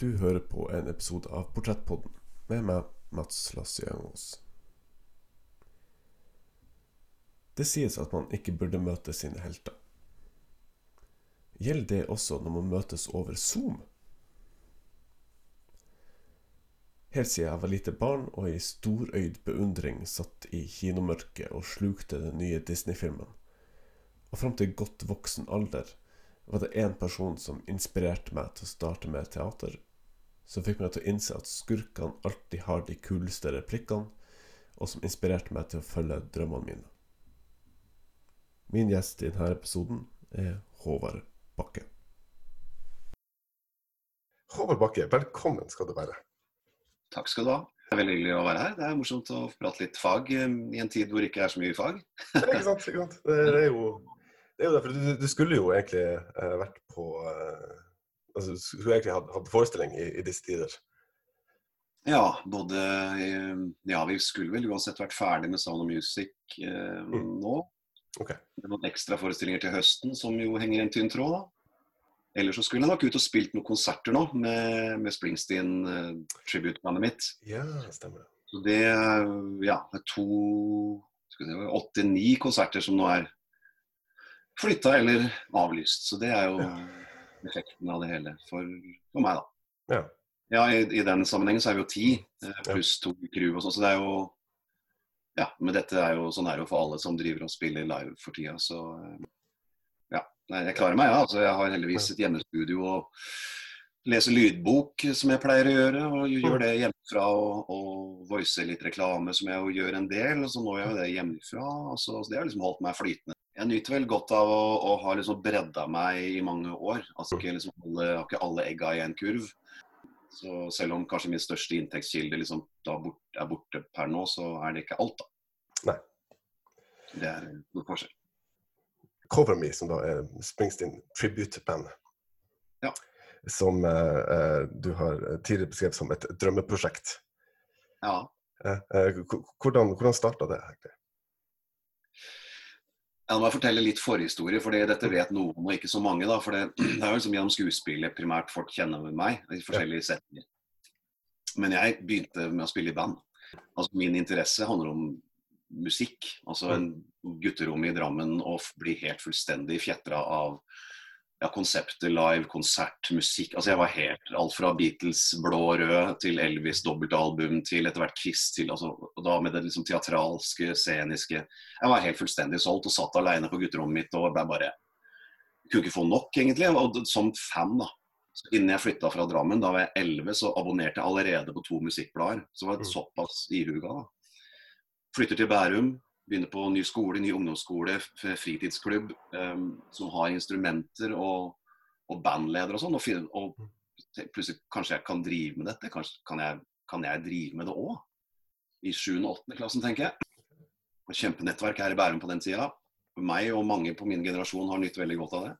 Du hører på en episode av Portrettpodden med meg, Mats Lassiangos. Det sies at man ikke burde møte sine helter. Gjelder det også når man møtes over Zoom? Helt siden jeg var lite barn og i storøyd beundring satt i kinomørket og slukte den nye Disney-filmen, og fram til godt voksen alder, var det én person som inspirerte meg til å starte med teater, som fikk meg til å innse at skurkene alltid har de kuleste replikkene, og som inspirerte meg til å følge drømmene mine. Min gjest i denne episoden er Håvard Bakke. Håvard Bakke, velkommen skal du være. Takk skal du ha. Det er veldig hyggelig å være her. Det er morsomt å prate litt fag eh, i en tid hvor det ikke er så mye fag. ikke sant, ikke sant. Det er jo det er jo derfor du, du skulle jo egentlig uh, vært på uh, altså, skulle egentlig hatt, hatt forestilling i, i, disse tider. Ja, både Ja, vi skulle vel uansett vært ferdig med Sound of Music eh, mm. nå. Okay. Det er noen ekstraforestillinger til høsten som jo henger i en tynn tråd. da. Eller så skulle jeg nok ut og spilt noen konserter nå med, med Springsteen-tributebandet tribute-bandet mitt. Ja, stemmer Så det ja, er to åtte-ni konserter som nå er flytta eller avlyst. Så det er jo effekten av det hele for, for meg, da. Ja. ja i, i, den sammenhengen så er vi jo ti, eh, pluss to crew og sånn. Så det er jo Ja, men dette er jo sånn er det jo for alle som driver og spiller live for tida. Så eh, ja. Nei, jeg klarer meg, ja. Altså, jeg har heldigvis et hjemmestudio og leser lydbok, som jeg pleier å gjøre. Og gjør det hjemmefra og, og voicer litt reklame, som jeg jo gjør en del. Og så når jeg jo det hjemmefra. Altså, så det har liksom holdt meg flytende jeg nyter vel godt av å, å ha liksom bredda meg i mange år. Altså ikke liksom alle, har ikke alle egga i en kurv. Så selv om kanskje min største inntektskilde liksom bort, er borte per nå, så er det ikke alt, da. Nei. Det er noe forskjell. Cover Me, som da er Springsteen tribute-band. Ja. Som uh, du har tidligere beskrevet som et drømmeprosjekt. Ja. Uh, hvordan hvordan starta det? egentlig? Ja, nå må jeg fortelle litt forhistorie, for dette vet noen og ikke så mange. da, for Det, det er jo liksom gjennom skuespillet primært folk kjenner med meg i forskjellige setninger. Men jeg begynte med å spille i band. Altså Min interesse handler om musikk. Altså en gutterom i Drammen og bli helt fullstendig fjetra av ja, konseptet live, konsert, musikk. Altså jeg var helt Alt fra Beatles blå-rød til Elvis dobbeltalbum til etter hvert Kiss til altså, og da med det liksom teatralske, sceniske. Jeg var helt fullstendig solgt og satt alene på gutterommet mitt og ble bare Kunne ikke få nok, egentlig. Og som fan, da. Så innen jeg flytta fra Drammen, da var jeg 11, så abonnerte jeg allerede på to musikkblader. Så var jeg mm. såpass ihuga, da. Flytter til Bærum, begynner på ny skole, ny ungdomsskole, fritidsklubb, um, som har instrumenter og, og bandleder og sånn. Og, og, plutselig kanskje jeg kan drive med dette. Kanskje kan jeg, kan jeg drive med det òg? I 7. og 8. klassen, tenker jeg. Og kjempenettverk her i Bærum på den tida. Meg og mange på min generasjon har nytt veldig godt av det.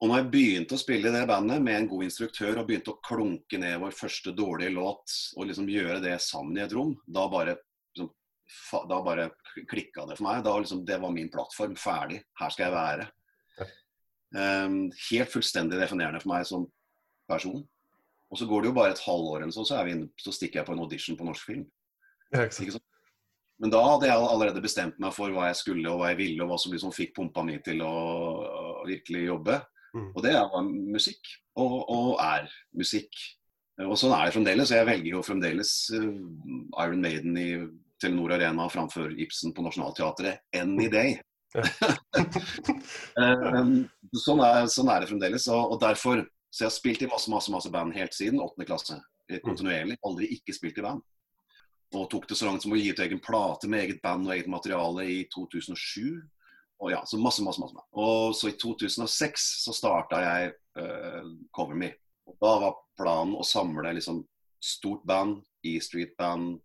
Og når jeg begynte å spille i det bandet med en god instruktør og begynte å klunke ned vår første dårlige låt og liksom gjøre det sammen i et rom, da bare da bare klikka det for meg. Da liksom, det var min plattform. Ferdig. Her skal jeg være. Um, helt fullstendig definerende for meg som person. Og så går det jo bare et halvår, så, så, inne, så stikker jeg på en audition på norsk film. Ja, Men da hadde jeg allerede bestemt meg for hva jeg skulle og hva jeg ville, og hva som liksom fikk pumpa mi til å, å virkelig jobbe. Mm. Og det var musikk. Og, og, er musikk. Og sånn er det fremdeles. Jeg velger jo fremdeles uh, Iron Maiden i Telenor Arena framfor Ibsen på Nationaltheatret any day. Eh, sånn, er, sånn, er, det fremdeles. Og, og, derfor Så jeg har spilt i masse masse, masse band helt siden 8. klasse. Kontinuerlig. Aldri ikke spilt i band. Og tok det så langt som å gi ut egen plate med eget band og eget materiale i 2007. Og ja, så masse, masse, masse. Og så i 2006 så starta jeg uh, Cover Me. Og da var planen å samle liksom stort band, E-Street-band,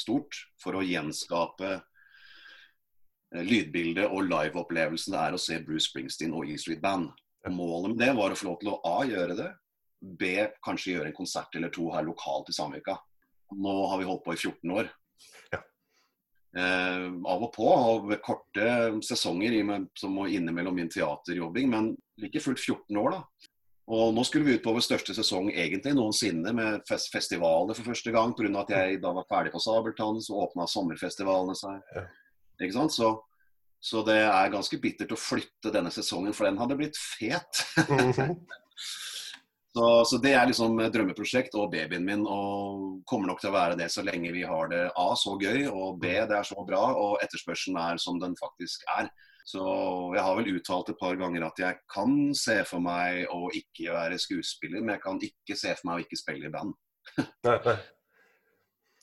stort for å gjenskape eh, lydbildet og liveopplevelsen det er å se Bruce Springsteen og E Street Band. Og målet med det var å få lov til å A. gjøre det, B. kanskje gjøre en konsert eller to her lokalt i Samvika. Nå har vi holdt på i 14 år. Ja. Eh, av og på, og korte sesonger som må innimellom min teaterjobbing, men like fullt 14 år, da. Og nå skulle vi ut på vår største sesong egentlig noensinne, med fest festivaler for første gang. Pga. at jeg da var ferdig på Sabeltann, så åpna sommerfestivalene seg. Ja. Ikke sant? Så, så det er ganske bittert å flytte denne sesongen, for den hadde blitt fet. Mhm. Så, så det er liksom drømmeprosjekt og babyen min, og kommer nok til å være det så lenge vi har det A så gøy, og B det er så bra, og etterspørselen er som den faktisk er. Så jeg har vel uttalt et par ganger at jeg kan se for meg å ikke være skuespiller, men jeg kan ikke se for meg å ikke spille i band. Nei, nei.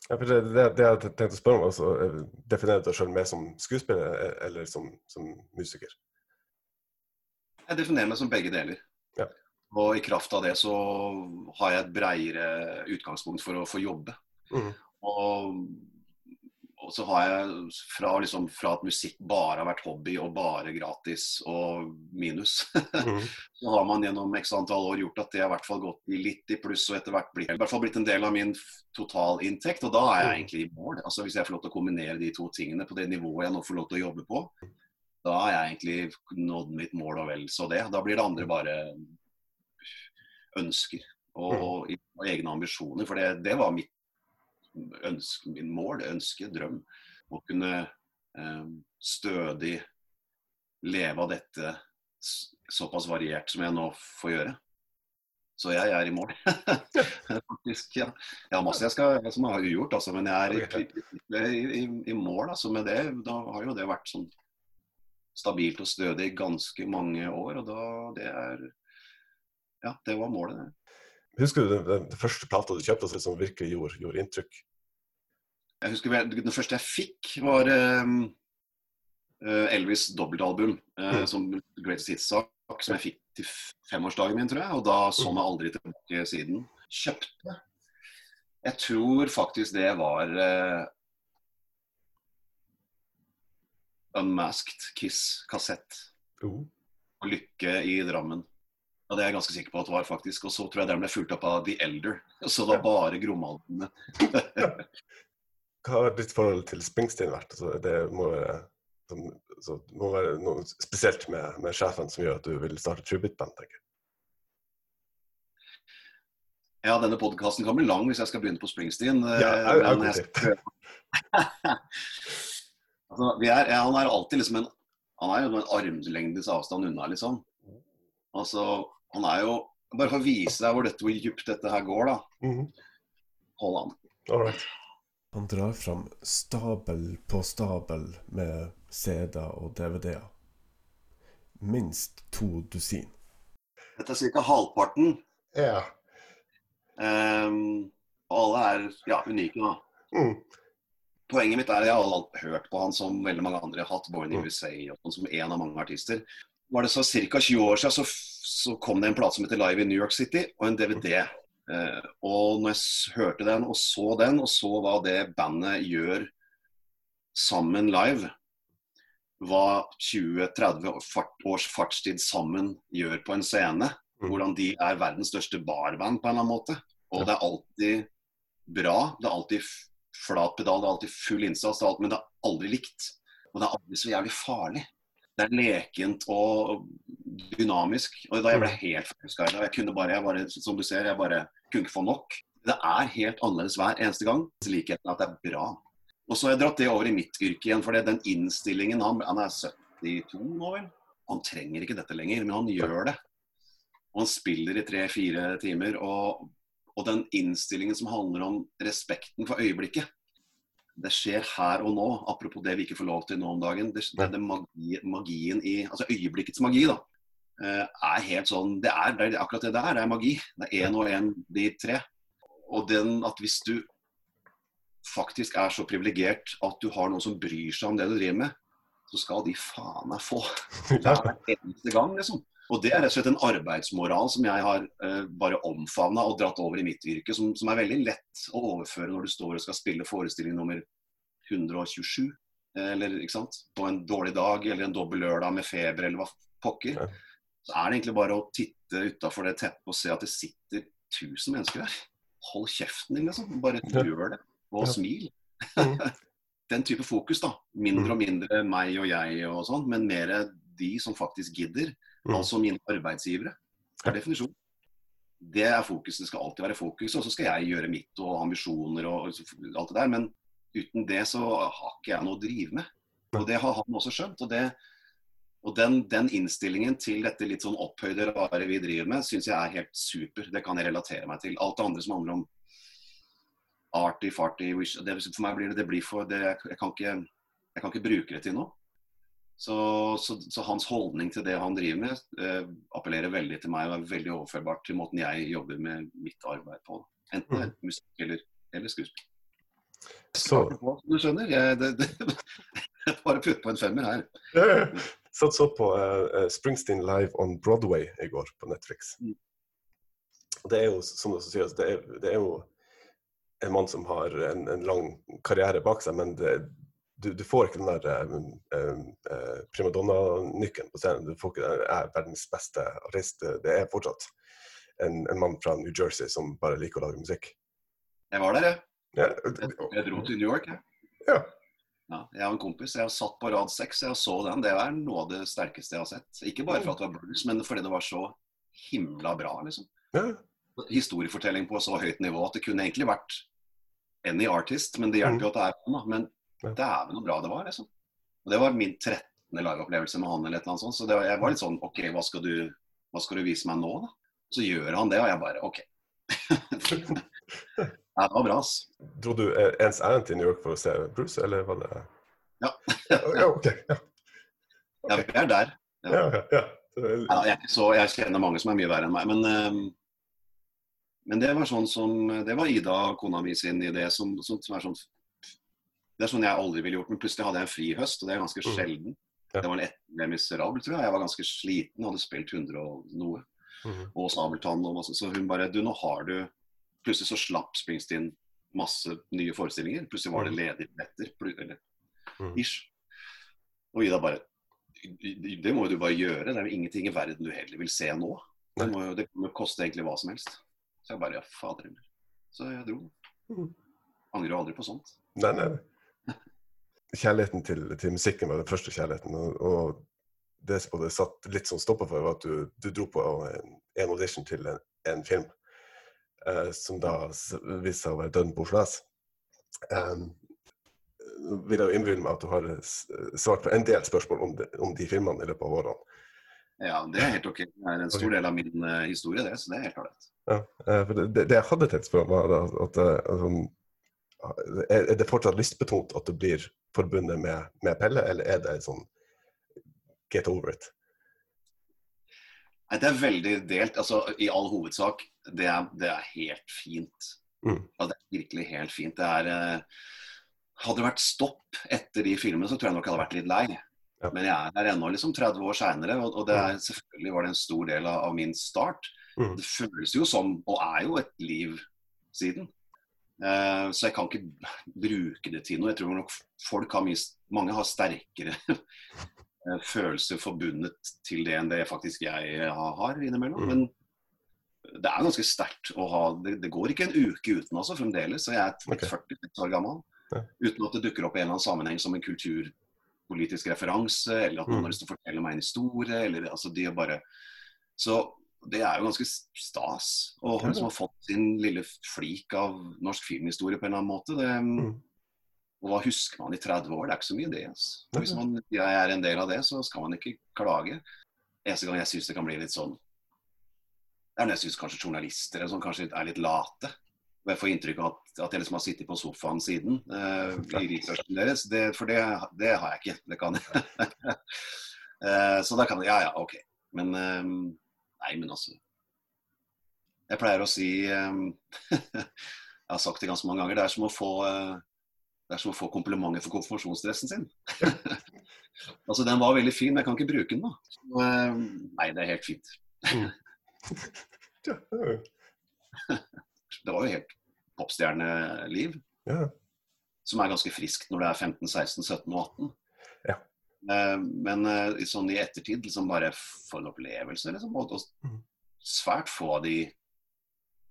Ja, det, det, det jeg tenkte å spørre om, altså, eh, definerer du deg selv mer som skuespiller eh, eller som, som musiker? Jeg definerer meg som begge deler. Ja. Og i kraft av det så har jeg et breiere utgangspunkt for å få jobbe. Mm. Og, og så har jeg fra, liksom, fra at musikk bare har vært hobby og bare gratis og minus, mm. så har man gjennom x antall år gjort at det har i hvert fall gått i litt i pluss og etter hvert blitt, i hvert fall blitt en del av min totalinntekt. Og da er jeg egentlig i mål. Altså Hvis jeg får lov til å kombinere de to tingene på det nivået jeg nå får lov til å jobbe på, da er jeg egentlig nådd mitt mål og vel så det. Da blir det andre bare ønsker og, og egne ambisjoner. For det, det var mitt ønske, min mål, ønske, drøm. Å kunne eh, stødig leve av dette såpass variert som jeg nå får gjøre. Så jeg er i mål. Faktisk, ja. Jeg har masse jeg skal, som jeg har ugjort, altså, men jeg er i, i, i, i mål altså, med det. Da har jo det vært sånn stabilt og stødig i ganske mange år. Og da det er Ja, det var målet, det. Husker du den, den, første plata du kjøpte som virkelig gjorde, gjorde inntrykk? Jeg husker Den første jeg fikk, var eh, Elvis' dobbeltalbum. eh, Mm. Som Greatest Hits-sak, som jeg fikk til femårsdagen min, tror jeg. Og da så meg aldri tilbake siden. Kjøpte. Jeg tror faktisk det var uh, Unmasked Kiss-kassett. Uh. Og Lykke i Drammen. Og det er jeg ganske sikker på at det var, faktisk. Og så tror jeg den ble fulgt opp av The Elder. Så det var bare Gromaldene. Hva har ditt forhold til Springsteen vært? Altså, det må være, som, så må være noe spesielt med, med sjefen som gjør at du vil starte tribute-band, tenker jeg. Ja, denne podkasten kan bli lang hvis jeg skal begynne på Springsteen. eh, Ja, jeg- jeg jeg skal altså, vi er, ja, han er alltid liksom en Han er jo en armlengdes avstand unna, liksom. Altså, han er jo Bare for å vise deg hvor, dette, hvor dypt dette her går, da. Mhm. Hold an. Alright. Han drar fram stabel på stabel med CD-er og DVD-er. Minst to dusin. Dette er ca. halvparten. Ja. Um, og alle er ja, unike, da. Mm. Poenget mitt er at jeg har hørt på han som veldig mange andre har hatt, Born in Mm. USA, og som en av mange artister. Var det så ca. 20 år siden så, så kom det en plate som heter Live in New York City, og en DVD. Eh, og når jeg hørte den og så den, og så hva det bandet gjør sammen live, hva 20-30 års fartstid sammen gjør på en scene, Mm. hvordan de er verdens største barband på en eller annen måte. Og det er alltid bra. Det er alltid flat pedal, det er alltid full innsats, men det er aldri likt. Og det er aldri så jævlig farlig. Det er lekent og dynamisk. Og da jeg ble helt forelska i det, jeg kunne bare, jeg bare, som du ser, jeg bare kunne ikke få nok. Det er helt annerledes hver eneste gang. Likheten er at det er bra. Og så har jeg dratt det over i mitt yrke igjen, for den innstillingen han, han er 72 nå, vel? Han trenger ikke dette lenger, men han gjør det. Og han spiller i tre-fire timer. Og, og den innstillingen som handler om respekten for øyeblikket. Det skjer her og nå, apropos det vi ikke får lov til nå om dagen. Det, det, det magi, magien i Altså øyeblikkets magi, da. eh, Er helt sånn Det er, det er akkurat det det er. Det er magi. Det er én og én blir tre. Og den at hvis du faktisk er så privilegert at du har noen som bryr seg om det du driver med, så skal de faen meg få. Det er eneste gang, liksom. Og det er rett og slett en arbeidsmoral som jeg har uh, bare omfavna og dratt over i mitt virke, som, som er veldig lett å overføre når du står og skal spille forestilling nummer 127. eh, Eller ikke sant? På en dårlig dag eller en dobbel lørdag med feber eller hva pokker. Så er det egentlig bare å titte utafor det teppet og se at det sitter 1000 mennesker der. Hold kjeften din, liksom. Bare gjør det. Og smil. Mm. Den type fokus, da. Mindre og mindre meg og jeg og sånn, men mer de som faktisk gidder. Mm. Altså mine arbeidsgivere. Per definisjon. det er fokus, det skal alltid være fokus. Og så skal jeg gjøre mitt og ambisjoner og alt det der. Men uten det så har ikke jeg noe å drive med. Og det har han også skjønt. Og, det, og den, den, innstillingen til dette litt sånn opphøyde rare vi driver med, syns jeg er helt super. Det kan jeg relatere meg til. Alt det andre som handler om arty, farty, wish, det, For meg blir det det blir for det, jeg, kan ikke, jeg kan ikke bruke det til noe. Så, så, så, hans holdning til det han driver med, eh, appellerer veldig til meg og er veldig overførbart til måten jeg jobber med mitt arbeid på. Enten det er mm. musikk eller, eller skuespill. Så Du skjønner? Jeg, det, det, bare putt på en femmer her. Ja, Satt så på uh, Springsteen Live on Broadway i går på Netflix. Mm. Det er jo, som du sier, det er, det er jo en mann som har en, en lang karriere bak seg, men det, du, du, får ikke den der um, uh, primadonna-nykken på scenen. Du får ikke den, er verdens beste artist. Det er fortsatt en, en, mann fra New Jersey som bare liker å lage musikk. Jeg var der, jeg. Ja. Jeg, jeg dro til New York, jeg. Ja. ja. Jeg og en kompis jeg har satt på rad seks og så den. Det er noe av det sterkeste jeg har sett. Ikke bare for at det var blues, men fordi det var så himla bra, liksom. Ja. Historiefortelling på så høyt nivå at det kunne egentlig vært any artist, men det hjelper jo at det er han. Men Dæven, så bra det var, liksom. Og Det var min 13. liveopplevelse med han, eller et eller annet sånt. Så var, jeg var litt sånn OK, hva skal, du, hva skal du vise meg nå, da? Så gjør han det, og jeg bare OK. ja, det var bra, ass. Dro du eh, ens ærend til New York for å se Bruce, eller var det Ja. ja, OK. Ja. Okay. ja, vi er der. Ja. Ja, ja, ja, jeg, så, jeg kjenner mange som er mye verre enn meg, men um, men det var sånn som Det var Ida, kona mi, sin idé, som, som, som er sånn det er sånn jeg aldri ville gjort. Men plutselig hadde jeg en fri høst, og det er ganske mm. sjelden. Ja. Det var en ettermiddag Miserable, tror jeg. Jeg var ganske sliten, hadde spilt 100 og noe. Mm. Og Sabeltann og masse. Så hun bare Du, nå har du Plutselig så slapp Springsteen masse nye forestillinger. Plutselig var det mm. ledige billetter. Eller mm. ish. Og Ida bare Det må jo du bare gjøre. Det er jo ingenting i verden du heller vil se nå. Det må jo det må koste egentlig hva som helst. Så jeg bare Ja, fader heller. Så jeg dro. Mm. Angrer aldri på sånt. Nei, nei kjærligheten til, til, musikken var den første kjærligheten. Og, og det som det satt litt sånn stopper for, var at du, du dro på en, en, audition til en, en film eh, som da viste seg å være dønn Bourgeois. Um, vil jeg jo innbille meg at du har svart på en del spørsmål om de, om de filmene i løpet av årene. Ja, det er helt OK. Det er en stor del av min uh, historie, det. Så det er helt ålreit. Ja, uh, det, det, jeg hadde tenkt å spørre, var at, at at, at er det fortsatt lystbetont at du blir forbundet med, med, Pelle, eller er det sånn get over it? Nei, Det er veldig delt. altså I all hovedsak, det er, det er helt fint. Mm. Ja, det er virkelig helt fint. Det er eh, Hadde det vært stopp etter de filmene, så tror jeg nok jeg hadde vært litt lei. Ja. Men jeg er her ennå liksom 30 år seinere, og, og, det er, mm. selvfølgelig var det en stor del av, av min start. Mm. Det føles jo som, og er jo et liv siden. Eh, så jeg kan ikke bruke det til noe. Jeg tror nok folk har mist, mange har sterkere eh, følelser forbundet til det enn det faktisk jeg har innimellom. Mm. Men det er ganske sterkt å ha det, det, går ikke en uke uten altså fremdeles. Så jeg er okay. 46 år gammel. Uten at det dukker opp i en eller annen sammenheng som en kulturpolitisk referanse, eller at noen mm. har lyst til å fortelle meg en historie. eller altså de bare så det er jo ganske stas å som ha fått sin lille flik av norsk filmhistorie på en eller annen måte. Det, mm. Og hva husker man i 30 år? Det er ikke så mye det. Altså. Hvis man jeg er en del av det, så skal man ikke klage. Eneste gang jeg syns det kan bli litt sånn Det er når jeg syns kanskje journalister sånn, kanskje er litt late. Og jeg får inntrykk av at, at jeg liksom har sittet på sofaen siden uh, i researchen deres. Det, for det, det, har jeg ikke. Det kan jeg. uh, så da kan jeg Ja ja, OK. Men um, Nei, men altså Jeg pleier å si um, Jeg har sagt det ganske mange ganger. Det er som å få, uh, det er som å få komplimenter for konfirmasjonsdressen sin. altså, Den var veldig fin, men jeg kan ikke bruke den, da. Så, uh, nei, det er helt fint. Mm. det var jo helt popstjerneliv. Ja. Som er ganske friskt når det er 15, 16, 17 og 18. Eh, men eh, sånn i ettertid, liksom bare for en opplevelse, liksom. Og mm. svært få av de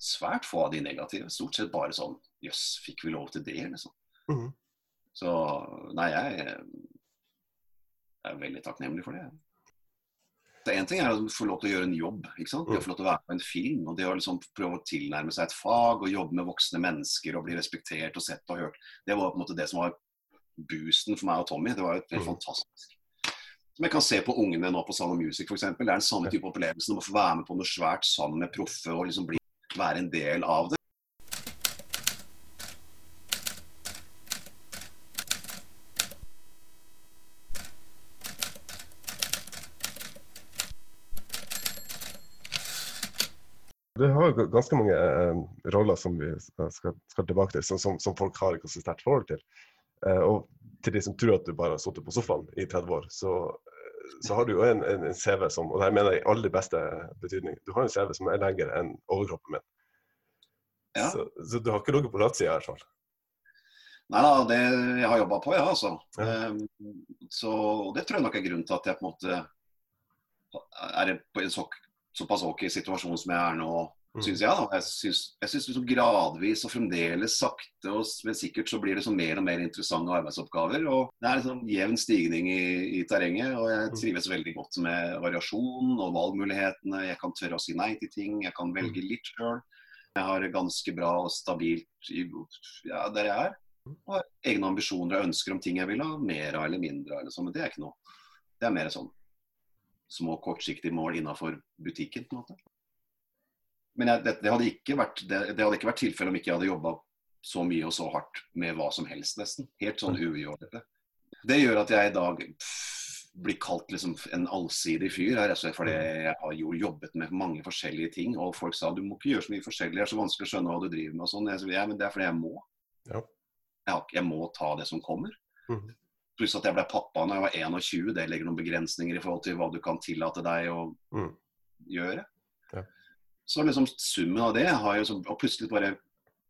Svært få av de negative. Stort sett bare sånn Jøss, fikk vi lov til det, liksom. Mm. Så nei, jeg, er veldig takknemlig for det. Det En ting er å få lov til å gjøre en jobb. ikke sant? Det å få lov til å være på en film. og Det å liksom prøve å tilnærme seg et fag og jobbe med voksne mennesker og bli respektert og sett og hørt. Det var på en måte det som var boosten for meg og Tommy. Det var jo helt Mm. fantastisk. Som jeg kan se på ungene nå på Sound of Music f.eks. Det er den samme type opplevelsen om å få være med på noe svært sammen med proffe og liksom bli, være en del av det. Du har jo ganske mange eh, roller som vi skal, skal tilbake til, som, som, som folk har et ganske sterkt forhold til. Eh, og til de som tror at du bare har sittet på sofaen i 30 år, så, eh, så har du jo en, en, en CV som Og det her mener jeg i aller beste betydning. Du har en CV som er lengre enn overkroppen min. Ja. Så, så du har ikke ligget på latsida i hvert fall. Nei da, det jeg har jobba på, ja, altså. Ja. Ehm, så det tror jeg nok er grunnen til at jeg på en måte er på en så, såpass ok situasjon som jeg er nå, Mm. syns jeg. da. Jeg syns, jeg syns liksom gradvis og fremdeles sakte, og, men sikkert så blir det sånn mer og mer interessante arbeidsoppgaver. og Det er liksom jevn stigning i, i terrenget, og jeg Mm. trives veldig godt med variasjon og valgmulighetene. Jeg kan tørre å si nei til ting, jeg kan Mm. velge litt sjøl. Jeg har det ganske bra og stabilt i, ja, der jeg er. Og har egne ambisjoner og ønsker om ting jeg vil ha mer av eller mindre av. Eller sånn, men det er ikke noe. Det er mer sånn små kortsiktige mål innafor butikken. på en måte. Men jeg, det, det, hadde ikke vært, det, det hadde ikke vært tilfellet om ikke jeg hadde jobba så mye og så hardt med hva som helst, nesten. Helt sånn ujålete. Det gjør at jeg i dag pff, blir kalt liksom en allsidig fyr. her, altså, fordi jeg har jo jobbet med mange forskjellige ting. Og folk sa du må ikke gjøre så mye forskjellig, det er så vanskelig å skjønne hva du driver med. og sånn. Jeg sa, ja, men det er fordi jeg må. Ja. Jeg, jeg må ta det som kommer. Mm. Pluss at jeg ble pappa når jeg var 21. Det legger noen begrensninger i forhold til hva du kan tillate deg å Mm. gjøre. Så liksom summen av det har jo sånn Og plutselig bare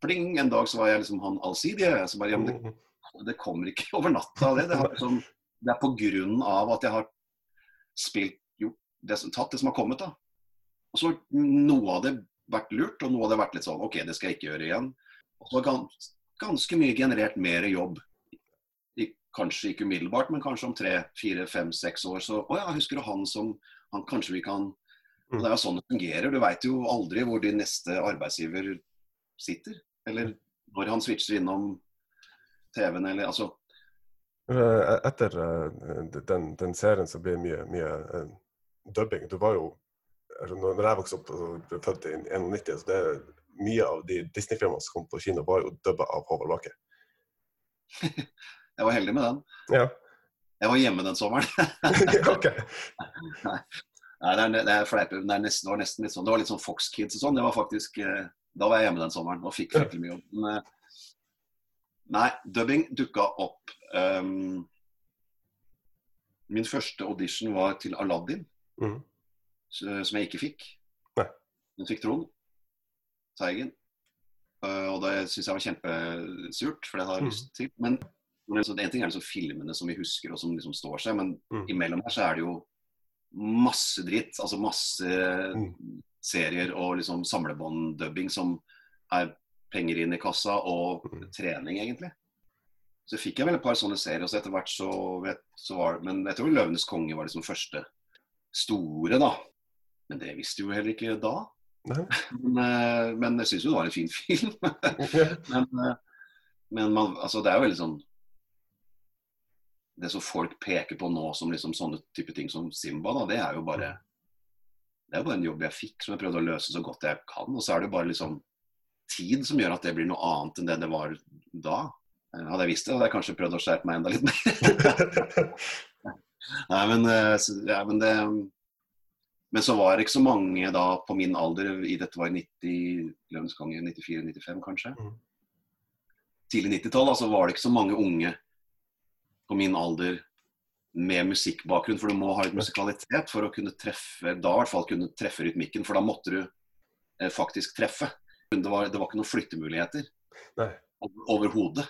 pling, en dag så var jeg liksom han allsidige. Så bare, ja, men det, Mm. det kommer ikke over natta av det. Det, har liksom, det er på grunn av at jeg har spilt jo, det, som- tatt det som har kommet, da. Og så har noe av det vært lurt, og noe av det vært litt sånn OK, det skal jeg ikke gjøre igjen. Og så har gans, ganske mye generert mer jobb. I, kanskje ikke umiddelbart, men kanskje om tre, fire, fem, seks år. Så å ja, husker du han som han Kanskje vi kan og Det er jo sånn det fungerer. Du veit jo aldri hvor din neste arbeidsgiver sitter. Eller når han switcher innom TV-en, eller altså Eh, Etter eh, den, den serien så blir det mye, mye eh, dubbing. Du var jo altså, Når jeg vokste opp og ble født i 91, så det mye av de Disney-filmene som kom på kino, var jo dubba av Håvard Bakke. Jeg var heldig med den. Ja. Jeg var hjemme den sommeren. ok. Nei, det er, det er fleipe. Det, er nesten, det var nesten litt sånn Det var litt sånn Fox Kids og sånn. Det var faktisk eh, Da var jeg hjemme den sommeren og fikk fryktelig mye jobb. Men eh, nei, dubbing dukka opp. Um, min første audition var til Aladdin, mm. som jeg ikke fikk. Nei. Den fikk Trond Teigen. Eh, og det syns jeg var kjempesurt, for det hadde jeg Mhm. lyst til. Men så En ting er liksom filmene som vi husker og som liksom står seg, men mm. imellom her så er det jo masse dritt. Altså masse mm. serier og liksom samlebånddubbing som er penger inn i kassa og mm. trening, egentlig. Så fikk jeg vel et par sånne serier, så etter hvert så, vet, så var Men jeg tror 'Løvenes konge' var liksom første store, da. Men det visste jo heller ikke da. Men, eh, men jeg syns jo det var en fin film. Men eh, men man, altså, det er jo veldig sånn Det som folk peker på nå som liksom sånne type ting som Simba, da, det er jo bare Det er jo bare en jobb jeg fikk som jeg prøvde å løse så godt jeg kan. Og så er det bare liksom tid som gjør at det blir noe annet enn det det var da. Eh, Hadde jeg visst det, hadde jeg kanskje prøvd å skjerpe meg enda litt mer. Nei, men, eh, ja, men det Men så var det ikke så mange da på min alder, i dette var i 90, lønnsgangen 94-95 kanskje. Mhm. Tidlig 90-tall, altså var det ikke så mange unge på min alder med musikkbakgrunn, for du må ha litt musikalitet for å kunne treffe, da i hvert fall kunne treffe rytmikken, for da måtte du eh, faktisk treffe. Det var, det var ikke noen flyttemuligheter over, overhodet.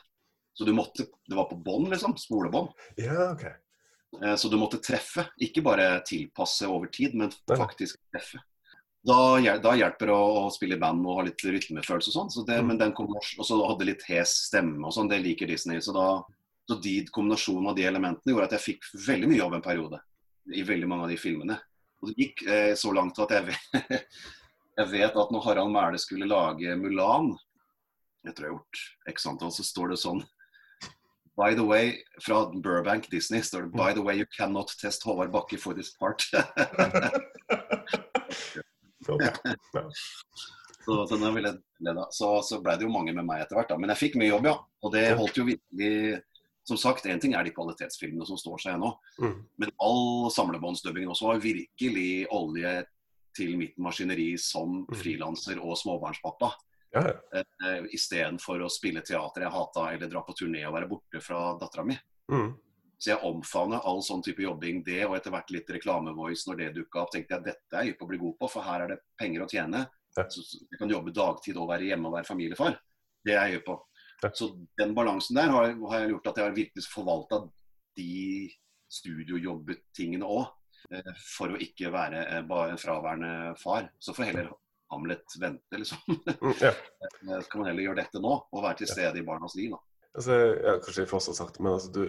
Så du måtte, det var på bånd, liksom. Spolebånd. Ja, okay. Eh, Så du måtte treffe, ikke bare tilpasse over tid, men faktisk treffe. Da, da hjelper det å, å spille i band og ha litt rytmefølelse og sånn. Så det, Mm. men den kom, og så hadde litt hes stemme og sånn, det liker Disney. Så, da, så de kombinasjonen av de elementene gjorde at jeg fikk veldig mye jobb en periode. I veldig mange av de filmene. Og det gikk eh, så langt at jeg vet, jeg vet at når Harald Mæhle skulle lage Mulan, jeg tror jeg har gjort x antall, så står det sånn By the way, fra Burbank Disney står det By the way, you cannot test Håvard Bakke for this part. Så, så, så, så ble det jo mange med meg etter hvert. da. Men jeg fikk mye jobb, ja. Og det holdt jo virkelig Som sagt, én ting er de kvalitetsfilmene som står seg ennå. Mm. Men all samlebåndsdubbingen også var virkelig olje til mitt maskineri som Mm. frilanser og småbarnspappa. Ja, Uh, Eh, Istedenfor å spille teater jeg hata, eller dra på turné og være borte fra dattera mi. Mm. Så jeg omfavna all sånn type jobbing, det og etter hvert litt reklamevoice når det dukka opp. tenkte jeg dette er jeg på å bli god på, for her er det penger å tjene. Ja. Så jeg kan jobbe dagtid og være hjemme og være familiefar. Det er jeg på. Så den balansen der har, har jeg gjort at jeg har virkelig forvalta de studiojobbtingene òg. For å ikke være eh, bare en fraværende far. Så får heller Hamlet vente, liksom. Ja. Eh, Så kan man heller gjøre dette nå, og være til stede i barnas liv. da. Altså, ja, kanskje Foss har sagt men altså, du,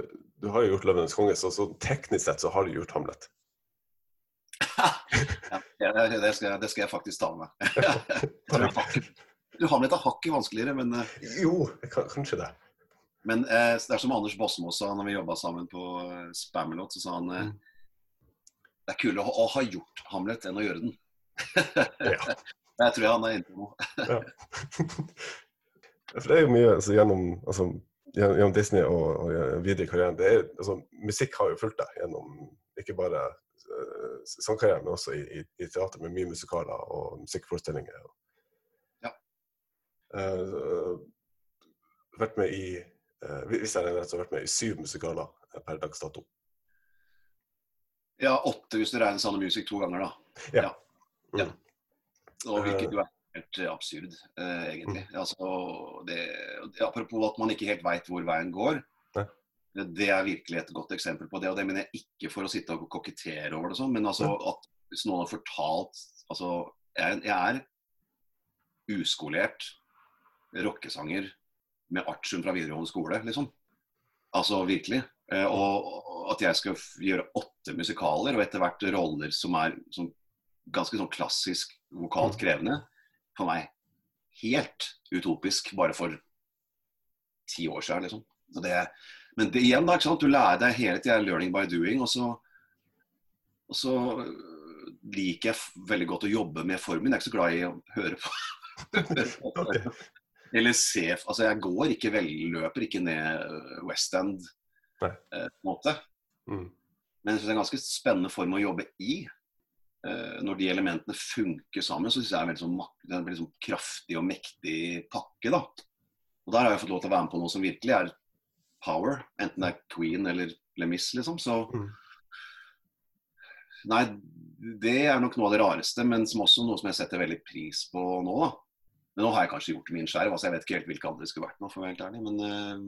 du har jo gjort 'Løvenes konge', så, så teknisk sett så har du gjort 'Hamlet'. Ja, det, det, skal, jeg- det skal jeg faktisk ta med. Du, har Hamlet er hakket vanskeligere, men, eh, Jo, kanskje det. men eh, det er som Anders Bosmo sa når vi jobba sammen på Spamelot, så sa han eh, Mm. det er kulere å, å ha gjort Hamlet enn å gjøre den. Ja. Jeg tror han er inne på noe. For det er jo mye altså, gjennom, altså, gjennom Disney og, og videre i karrieren. Det er, altså, musikk har jo fulgt deg gjennom ikke bare uh, sangkarrieren, men også i, i, i teater med mye musikaler og musikkforestillinger. Ja. Uh, vært med i Hvis jeg er rett, så har vært med i syv musikaler eh, per dags dato. Ja, åtte hvis du regner Sound Music to ganger, da. Ja. Ja. Og Eh. hvilket jo er helt eh, absurd, eh, egentlig. Altså, det, apropos at man ikke helt veit hvor veien går. Det er virkelig et godt eksempel på det. Og det mener jeg ikke for å sitte og kokettere over det, sånn, men altså at hvis noen har fortalt Altså, jeg, jeg er uskolert rockesanger med artium fra videregående skole, liksom. Altså virkelig. Eh, og at jeg skal gjøre åtte musikaler, og etter hvert roller som er som ganske sånn klassisk vokalt krevende, for meg helt utopisk bare for ti år siden, liksom. Og det, men det igjen, da, ikke sant? du lærer deg hele tida 'learning by doing', og så, og så øh, liker jeg veldig godt å jobbe med formen. Jeg er ikke så glad i å høre på. Ok. Eller se Altså, jeg går ikke vel, løper ikke ned øh, West End eh, på en måte. Mm. Men jeg synes det er en ganske spennende form å jobbe i. Eh, når de elementene funker sammen, så syns jeg det er en veldig, sånn, veldig sånn kraftig og mektig pakke. da. Og der har jeg fått lov til å være med på noe som virkelig er power. Enten det er Queen eller Lemis, liksom. Så Mm. Nei, det er nok noe av det rareste, men som også noe som jeg setter veldig pris på nå. da. Men nå har jeg kanskje gjort min skjerv, altså jeg vet ikke helt hvilke andre det skulle vært nå, for å være helt ærlig. Men eh,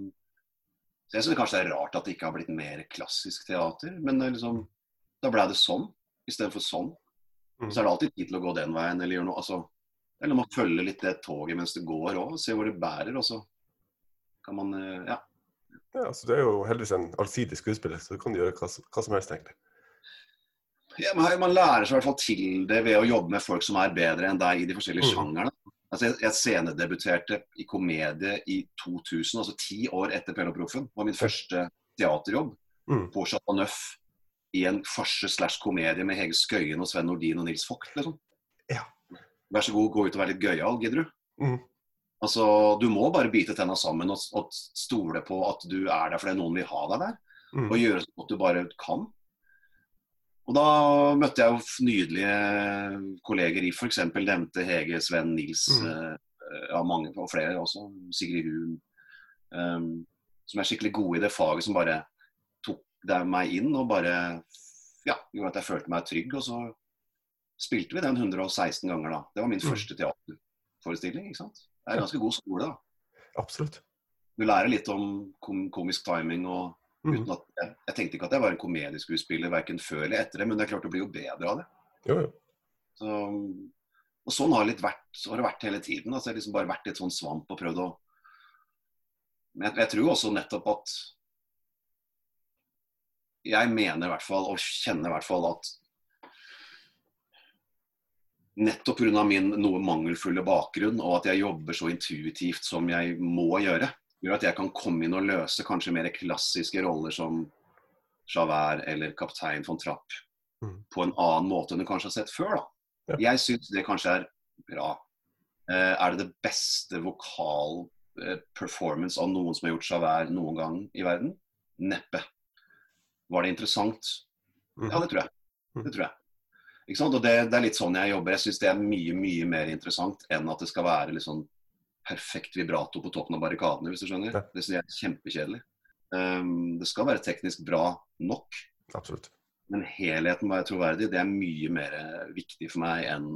så jeg syns kanskje det er rart at det ikke har blitt mer klassisk teater. Men er liksom, da ble det sånn istedenfor sånn. Mm. Så er det alltid tid til å gå den veien eller gjøre noe. altså Eller man følger litt det toget mens det går òg, se hvor det bærer. Og så kan man eh, Ja. Ja, så Du er jo heldigvis en allsidig skuespiller, så du kan gjøre hva, hva som helst, egentlig. Ja, men Man lærer seg i hvert fall til det ved å jobbe med folk som er bedre enn deg i de forskjellige Mm. sjangerne. Altså, jeg, jeg scenedebuterte i komedie i 2000, altså ti år etter Pelle og Proffen. Det var min første teaterjobb Mm. på Chateau Neuf i en farse slash komedie med Hege Skøyen og Sven Nordin og Nils Vogt. Liksom. Ja. Vær så god, gå ut og vær litt gøyal, gidder du? Mm. Altså, Du må bare bite tenna sammen og, og stole på at du er der fordi noen vil ha deg der. Mm. Og gjøre så godt du bare kan. Og da møtte jeg jo nydelige kolleger i f.eks. nevnte Hege, Sven, Nils, Mm. eh, ja, mange og flere også. Sigrid Run. Um, som er skikkelig gode i det faget, som bare tok meg inn og bare ja, gjorde at jeg følte meg trygg. Og så spilte vi den 116 ganger, da. Det var min Mm. første teaterforestilling. ikke sant? Det er en ganske god skole, da. Absolutt. Du lærer litt om komisk timing og. Uten at jeg, jeg tenkte ikke at jeg var en komedieskuespiller verken før eller etter det, men det er klart det blir jo bedre av det. Jo, jo. Så, og sånn har, vært, så har det vært hele tiden. altså Jeg har liksom bare vært litt sånn svamp og prøvd å Men jeg, jeg tror også nettopp at Jeg mener i hvert fall, og kjenner i hvert fall at nettopp pga. min noe mangelfulle bakgrunn og at jeg jobber så intuitivt som jeg må gjøre, gjør at jeg kan komme inn og løse kanskje mer klassiske roller som Javert eller kaptein von Trapp Mm. på en annen måte enn du kanskje har sett før. Ja. Jeg syns det kanskje er bra. Eh, er det det beste vokal eh, performance av noen som har gjort Javert noen gang i verden? Neppe. Var det interessant? Mm. Ja, det tror jeg. Mm. Det tror jeg. Ikke sant? Og det, det er litt sånn jeg jobber. Jeg syns det er mye, mye mer interessant enn at det skal være litt sånn perfekt vibrato på toppen av barrikadene, hvis du skjønner. Det synes jeg er kjempekjedelig. Um, det skal være teknisk bra nok, Absolutt. men helheten må være troverdig. Det er mye mer viktig for meg enn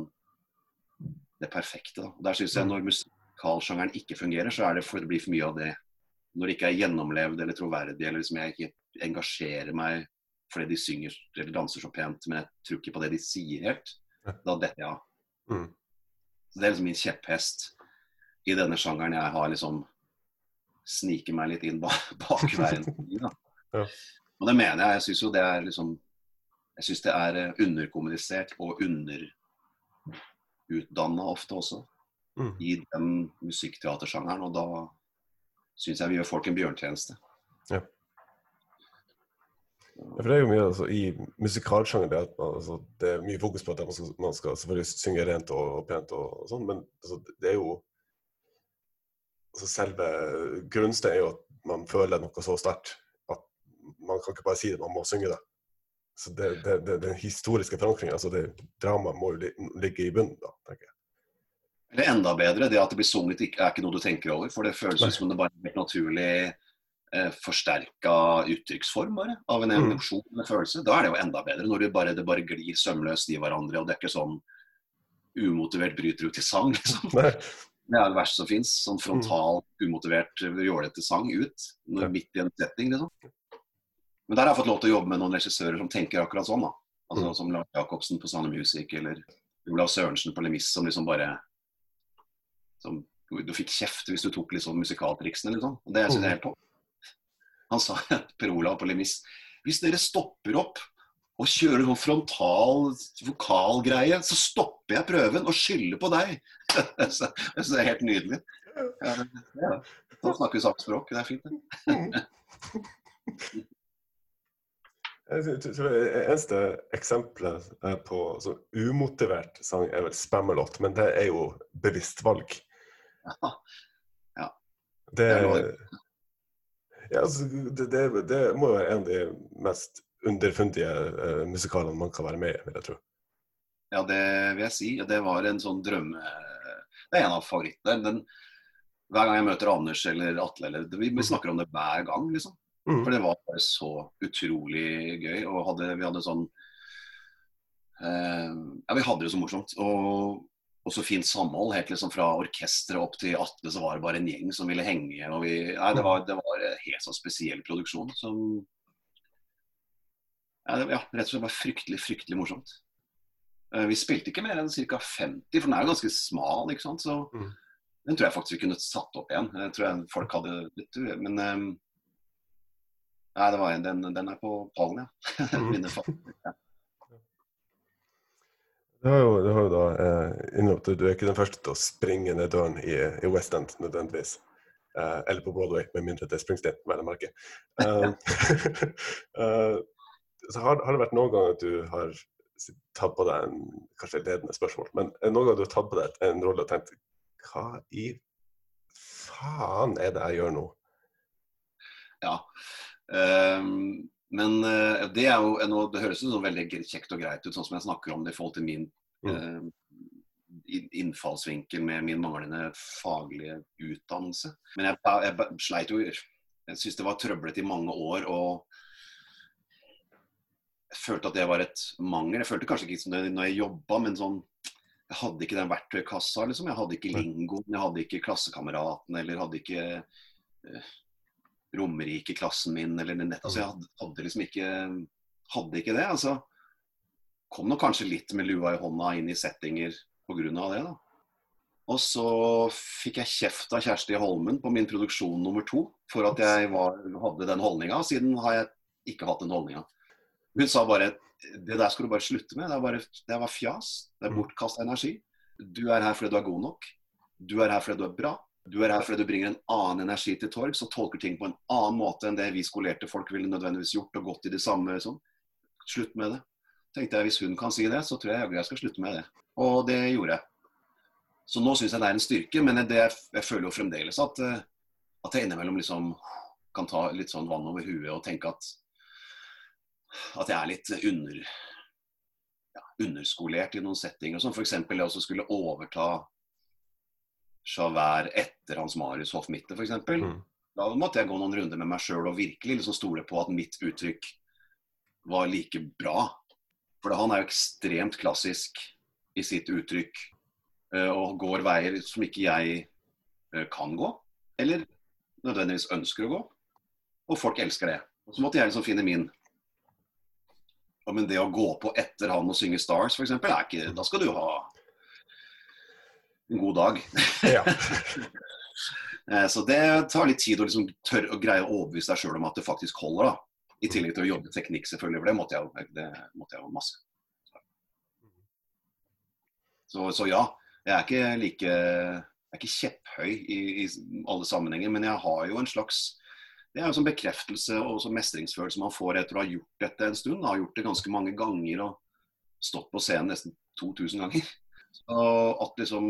det perfekte. Da. Og Der synes jeg Mm. Når musikalsjangeren ikke fungerer, så er det for det blir for mye av det. Når det ikke er gjennomlevd eller troverdig, eller liksom jeg ikke engasjerer meg fordi de synger eller danser så pent, men jeg tror ikke på det de sier helt, da detter jeg av. Mm. Så Det er liksom min kjepphest i denne sjangeren jeg har liksom sniket meg litt inn bak, i, da. Ja. Og det mener jeg. Jeg syns jo det er liksom Jeg syns det er eh, underkommunisert og underutdanna ofte også Mm. i den musikkteatersjangeren, og da syns jeg vi gjør folk en bjørntjeneste. Ja. Ja, for det er jo mye altså, I musikalsjanger det, altså, det er mye fokus på at man skal, man skal selvfølgelig synge rent og, og pent, og, og sånn, men altså, det er jo altså, Selve grunnsteinen er jo at man føler noe så sterkt at man kan ikke bare si det, man må synge det. Så det, det, det, Den historiske forankringen, altså det dramaet, må jo ligge i bunnen, da, tenker jeg. Eller enda bedre, det at det blir sunget er ikke noe du tenker over. For det føles Nei. som det bare er en naturlig eh, forsterka uttrykksform bare, av en Mm. emosjon eller følelse. Da er det jo enda bedre, når det bare, det bare glir sømløst i hverandre, og det er ikke sånn umotivert bryter ut i sang. liksom. Nei. Det er det verste som fins. Sånn frontal, umotivert, jålete sang ut når, midt i en setting, liksom. Men der har jeg fått lov til å jobbe med noen regissører som tenker akkurat sånn, da. Altså Mm. Som Lars Jacobsen på Sane Music, eller Olav Sørensen på Lemis, som liksom bare som, Du fikk kjeft hvis du tok liksom musikaltriksene, liksom. Og det syns jeg er helt topp. Han sa, Per Olav på Lemis, hvis dere stopper opp og kjører sånn frontal vokalgreie, så stopper jeg prøven og skylder på deg. Så Jeg syns det er helt nydelig. Ja, ja. Da snakker vi samme språk. Det er fint, det. Det eneste eksempelet på så umotivert sang er vel 'Spammerlåt', men det er jo bevisst valg. Ja. Det, Det er ja, altså, det, det, det må jo være en av de mest underfundige uh, musikalene man kan være med i, vil jeg tro. Ja, det vil jeg si. Det var en sånn drømme... Det er en av favorittene. Den, hver gang jeg møter Anders eller Atle, eller, vi, vi snakker om det hver gang, liksom. Mm. For det var bare så utrolig gøy. Og hadde, vi hadde sånn eh, Ja, vi hadde det så morsomt. Og, og så fint samhold. Helt liksom fra orkesteret opp til Atle så var det bare en gjeng som ville henge. Og vi, nei, det, var, det var en helt sånn spesiell produksjon som ja, rett og slett bare fryktelig, fryktelig morsomt. Eh, vi spilte ikke mer enn ca. 50, for den er jo ganske smal, ikke sant. Så Mm. den tror jeg faktisk vi kunne satt opp igjen. Jeg tror jeg folk hadde litt Men um, Nei, det var en, den, den er på pallen, ja. Mine ja. Du har jo, du har jo da eh, innrømt at du er ikke den første til å springe ned døren i, i West End nødvendigvis. Eh, eller på Broadway, med mindre det er Springsteen, vel å merke. Eh, så har, har det vært noen ganger at du har tatt på deg en kanskje ledende spørsmål, men er noen ganger du har tatt på deg en rolle og tenkt Hva i faen er det jeg gjør nå? ja. Um, men uh, det er jo noe, det høres jo sånn veldig kjekt og greit ut, sånn som jeg snakker om det i forhold til min Mm. uh, innfallsvinkel med min manglende faglige utdannelse. Men jeg, jeg, jeg sleit jo Jeg syns det var trøblete i mange år. og jeg følte at det var et mangel. Jeg følte kanskje ikke som det når jeg jobba, men sånn Jeg hadde ikke den verktøykassa, liksom. Jeg hadde ikke lingoen, jeg hadde ikke klassekameraten, eller hadde ikke eh, Romerike-klassen min, eller nett. Altså, jeg hadde, hadde liksom ikke Hadde ikke det. altså kom nok kanskje litt med lua i hånda inn i settinger pga. det. da. Og så fikk jeg kjeft av Kjersti Holmen på min produksjon nummer to for at jeg var, hadde den holdninga. Siden har jeg ikke hatt den holdninga. Hun sa bare det der skal du bare slutte med. Det er bare det bare fjas. Det er bortkasta energi. Du er her fordi du er god nok. Du er her fordi du er bra. Du er her fordi du bringer en annen energi til torgs og tolker ting på en annen måte enn det vi skolerte folk ville nødvendigvis gjort og gått i det samme. Sånn. Slutt med det. Tenkte jeg, Hvis hun kan si det, så tror jeg jeg skal slutte med det. Og det gjorde jeg. Så nå syns jeg det er en styrke, men det, jeg føler jo fremdeles at, eh, at jeg innimellom liksom kan ta litt sånn vann over huet og tenke at at jeg er litt under, ja, underskolert i noen settinger. Som f.eks. det å skulle overta Javert etter Hans Marius Hoff Mitte, f.eks. Mm. Da måtte jeg gå noen runder med meg sjøl og virkelig liksom stole på at mitt uttrykk var like bra. For han er jo ekstremt klassisk i sitt uttrykk eh, og går veier som ikke jeg eh, kan gå, eller nødvendigvis ønsker å gå. Og folk elsker det. Og så måtte jeg liksom finne min men det å gå på etter han og synge Stars, f.eks., er ikke Da skal du ha en god dag. Ja. Eh, så det tar litt tid å liksom tørre å greie å overbevise deg sjøl om at det faktisk holder. da. I tillegg til å jobbe teknikk, selvfølgelig, for det måtte jeg, det måtte jeg jo masse. Så, så, ja, jeg er ikke like jeg er ikke kjepphøy i, i, alle sammenhenger, men jeg har jo en slags det er jo sånn bekreftelse og mestringsfølelse man får etter å ha gjort dette en stund. Har gjort det ganske mange ganger og stått på scenen nesten 2000 ganger. Så at liksom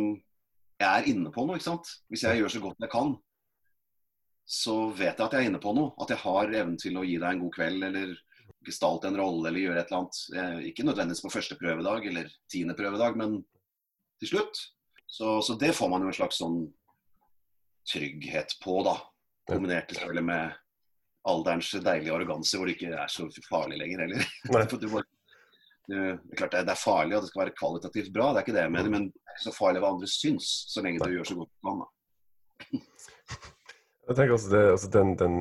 jeg er inne på noe, ikke sant. Hvis jeg gjør så godt jeg kan, så vet jeg at jeg er inne på noe. At jeg har evnen til å gi deg en god kveld eller gestalte en rolle eller gjøre et eller annet. Ikke nødvendigvis på første prøvedag eller tiende prøvedag, men til slutt. Så, så det får man jo en slags sånn trygghet på, da. Kombinert selvfølgelig med alderens deilige arroganse, hvor det ikke er så farlig lenger heller. det er klart det er farlig, og det skal være kvalitativt bra, det er ikke det jeg mener. Men det er så farlig hva andre syns, så lenge du gjør så godt du kan. Jeg tenker også det, altså den, den,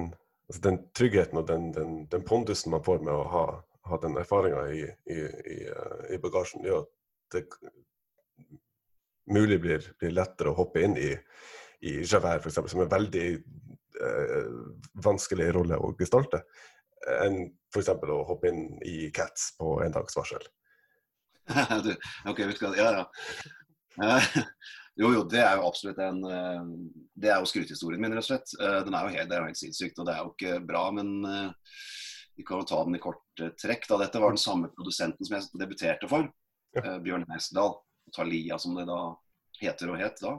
altså den, tryggheten og den, den, pondusen man får med å ha, ha den erfaringa i, i, i, i, bagasjen, gjør at det mulig blir, blir lettere å hoppe inn i, i Javert, f.eks., som er veldig eh, vanskelig rolle å gestalte enn f.eks. å hoppe inn i Cats på en dags varsel. ok, vet du hva. Ja, ja. jo, jo, det er jo absolutt en eh, Det er jo skrytehistorien min, rett og slett. Eh, den er jo helt, det er jo helt sinnssykt, og det er jo ikke bra, men vi kan jo ta den i kort trekk. da. Dette var den samme produsenten som jeg debuterte for, ja. Bjørn Heisdal. Talia, som det da heter og het da.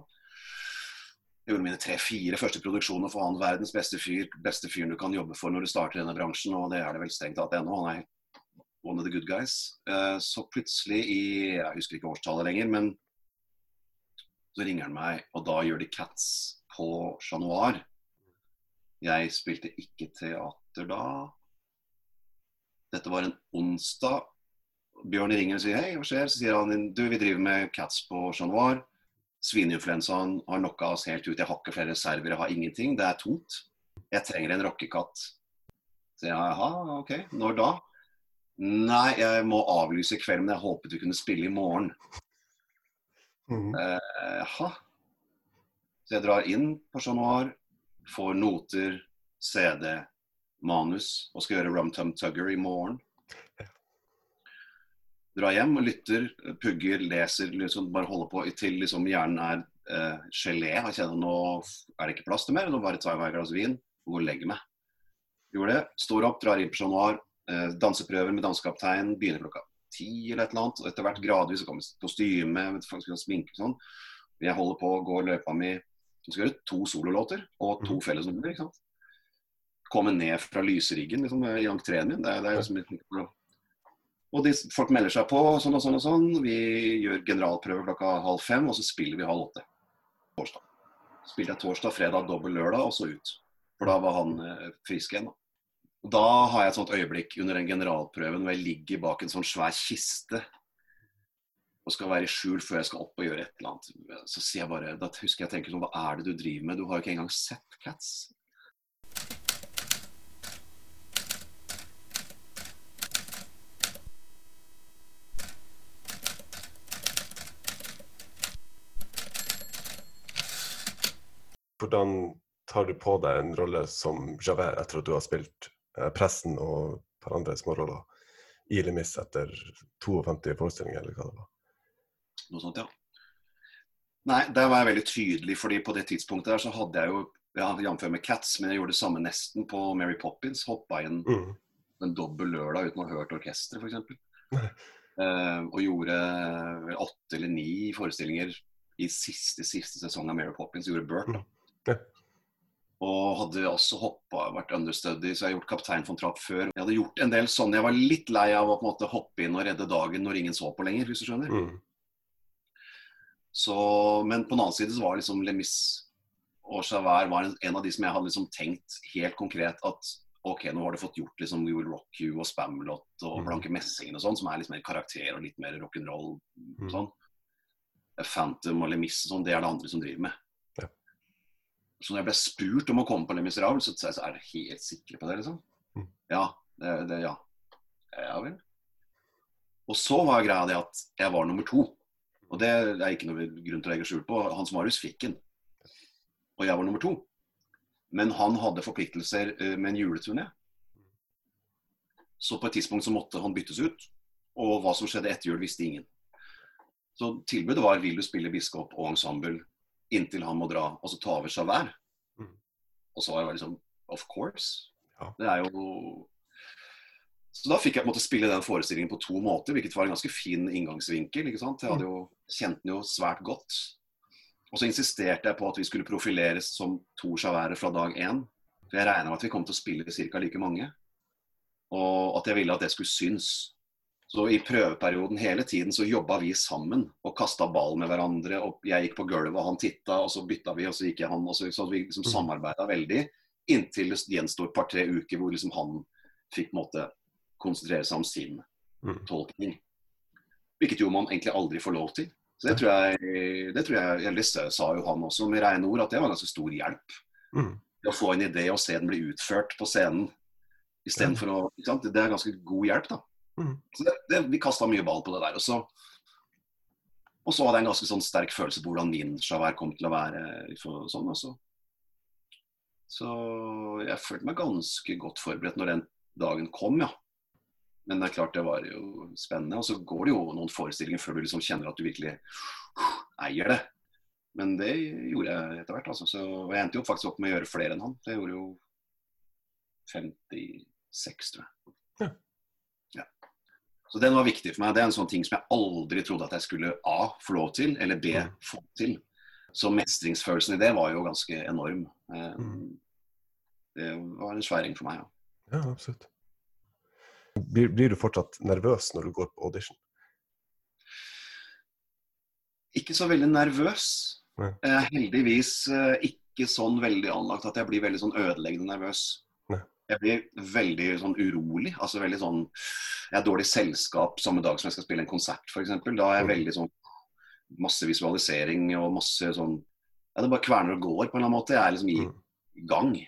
Gjorde mine tre-fire første produksjoner for han verdens beste fyr. Beste fyren du kan jobbe for når du starter i denne bransjen, og det er det vel strengt tatt ennå. Han er one of the good guys. Eh, så plutselig i Jeg husker ikke årstallet lenger, men så ringer han meg, og da gjør de Cats på Chat Noir. Jeg spilte ikke teater da. Dette var en onsdag. Bjørn ringer og sier hei, hva skjer? Så sier han du, vi driver med Cats på Chat Noir. Svineinfluensaen har knocka oss helt ut. Jeg har ikke flere reserver, jeg har ingenting. Det er tomt. Jeg trenger en rockekatt. Så jeg, jaha, OK. Når da? Nei, jeg må avlyse i kveld, men jeg håpet du kunne spille i morgen. Mm. Eh, jaha. Så jeg drar inn på Chat får noter, CD, manus og skal gjøre Rum Tum Tugger i morgen dra hjem og lytter, pugger, leser, liksom bare holder på til liksom hjernen er uh, gelé. Jeg kjenner nå er det ikke plass til mer, nå bare tar jeg meg et glass vin og går og legger meg. Gjorde det. Står opp, drar inn på Chat Noir, uh, danseprøver med dansekaptein, begynner klokka ti eller et eller annet. og Etter hvert gradvis så kommer kostyme, sminke og sånn. Jeg holder på, går løypa mi. Så skal gjøre to sololåter og to mm. fellesnummer. ikke sant? Komme ned fra lyseriggen liksom, i entreen min. Det er, det er liksom, og de, folk melder seg på, sånn og sånn og sånn. Vi gjør generalprøve klokka halv fem, og så spiller vi halv åtte. Torsdag. Spilte jeg torsdag, fredag, dobbel lørdag, og så ut. For da var han eh, frisk igjen. Da. Da har jeg et sånt øyeblikk under den generalprøven hvor jeg ligger bak en sånn svær kiste og skal være i skjul før jeg skal opp og gjøre et eller annet. Så sier jeg bare, da husker jeg tenker sånn, hva er det du driver med? Du har jo ikke engang sett Cats. Hvordan tar du på deg en rolle som Javert etter at du har spilt eh, presten og et par andre småroller i Lemis etter 52 forestillinger, eller hva det var. Noe sånt, ja. Nei, der var jeg veldig tydelig, fordi på det tidspunktet der så hadde jeg jo ja, Jf. med Cats, men jeg gjorde det samme nesten på Mary Poppins. Hoppa inn Mm. en dobbel lørdag uten å ha hørt orkesteret, f.eks. Uh, og gjorde åtte eller ni forestillinger i siste siste sesong av Mary Poppins. Gjorde Burt, da. Ja. Og hadde også hoppa, vært understudy, så jeg har gjort Kaptein von Trapp før. Jeg hadde gjort en del sånn. Jeg var litt lei av å på en måte hoppe inn og redde dagen når ingen så på lenger, hvis du skjønner. Mm. Så, men på den annen side så var liksom Lemis og Javert var en, en av de som jeg hadde liksom tenkt helt konkret at OK, nå har du fått gjort liksom We Will Rock You og Spamlot og Mhm. Blanke Messingen og sånn, som er litt mer karakter og litt mer rock'n'roll. Mhm. Sånn. Phantom og Lemis og sånn, det er det andre som driver med. Så når jeg ble spurt om å komme på Le Miserable, så sa jeg så er dere helt sikre på det, liksom? Mm. Ja. Det, det, ja. Ja vel. Og så var greia det at jeg var nummer to. Og det er ikke noe grunn til å legge skjul på. Hans Marius fikk den. Og jeg var nummer to. Men han hadde forpliktelser eh, med en juleturné. Så på et tidspunkt så måtte han byttes ut. Og hva som skjedde etter jul, visste ingen. Så tilbudet var vil du spille biskop og ensemble inntil han må dra, og så ta over Javert. Mm. Og så var jeg liksom Of course. Ja. Det er jo Så da fikk jeg på en måte spille den forestillingen på to måter, hvilket var en ganske fin inngangsvinkel. ikke sant? Jeg hadde jo kjent den jo svært godt. Og så insisterte jeg på at vi skulle profileres som to Javert fra dag én. For jeg regna med at vi kom til å spille ca. like mange. Og at jeg ville at det skulle synes. Så i prøveperioden hele tiden så jobba vi sammen og kasta ball med hverandre. og Jeg gikk på gulvet, og han titta, og så bytta vi, og så gikk jeg han. Og så, så vi liksom Mhm. samarbeida veldig. Inntil det gjensto et par-tre uker hvor liksom han fikk måte konsentrere seg om sin Mm. tolkning. Hvilket jo man egentlig aldri får lov til. Så det tror jeg, det tror jeg eller sa jo han også med rene ord, at det var en ganske stor hjelp. Mm. Å få en idé og se den bli utført på scenen. Istedenfor å? Det er ganske god hjelp, da. Mm. Så det, det, vi kasta mye ball på det der. Og så, og så hadde jeg en ganske sånn sterk følelse på hvordan min Javert kom til å være. For, sånn, altså. Så jeg følte meg ganske godt forberedt når den dagen kom, ja. Men det er klart det var jo spennende. Og så går det jo noen forestillinger før du liksom kjenner at du virkelig eier det. Men det gjorde jeg etter hvert. altså. Så, og jeg endte jo faktisk opp med å gjøre flere enn han. Jeg gjorde jo 56, tror jeg. Så den var viktig for meg. Det er en sånn ting som jeg aldri trodde at jeg skulle A. få lov til, eller B. Mm. få til. Så mestringsfølelsen i det var jo ganske enorm. Eh, Mm. Det var en sværing for meg, ja. Ja, absolutt. Blir, blir du fortsatt nervøs når du går på audition? Ikke så veldig nervøs. Eh, heldigvis eh, ikke sånn veldig anlagt at jeg blir veldig sånn ødeleggende nervøs. Jeg blir veldig sånn urolig. Altså veldig sånn Jeg har dårlig selskap samme dag som jeg skal spille en konsert, f.eks. Da er jeg Mm. veldig sånn Masse visualisering og masse sånn Ja, det bare kverner og går på en eller annen måte. Jeg er liksom i, Mm. gang.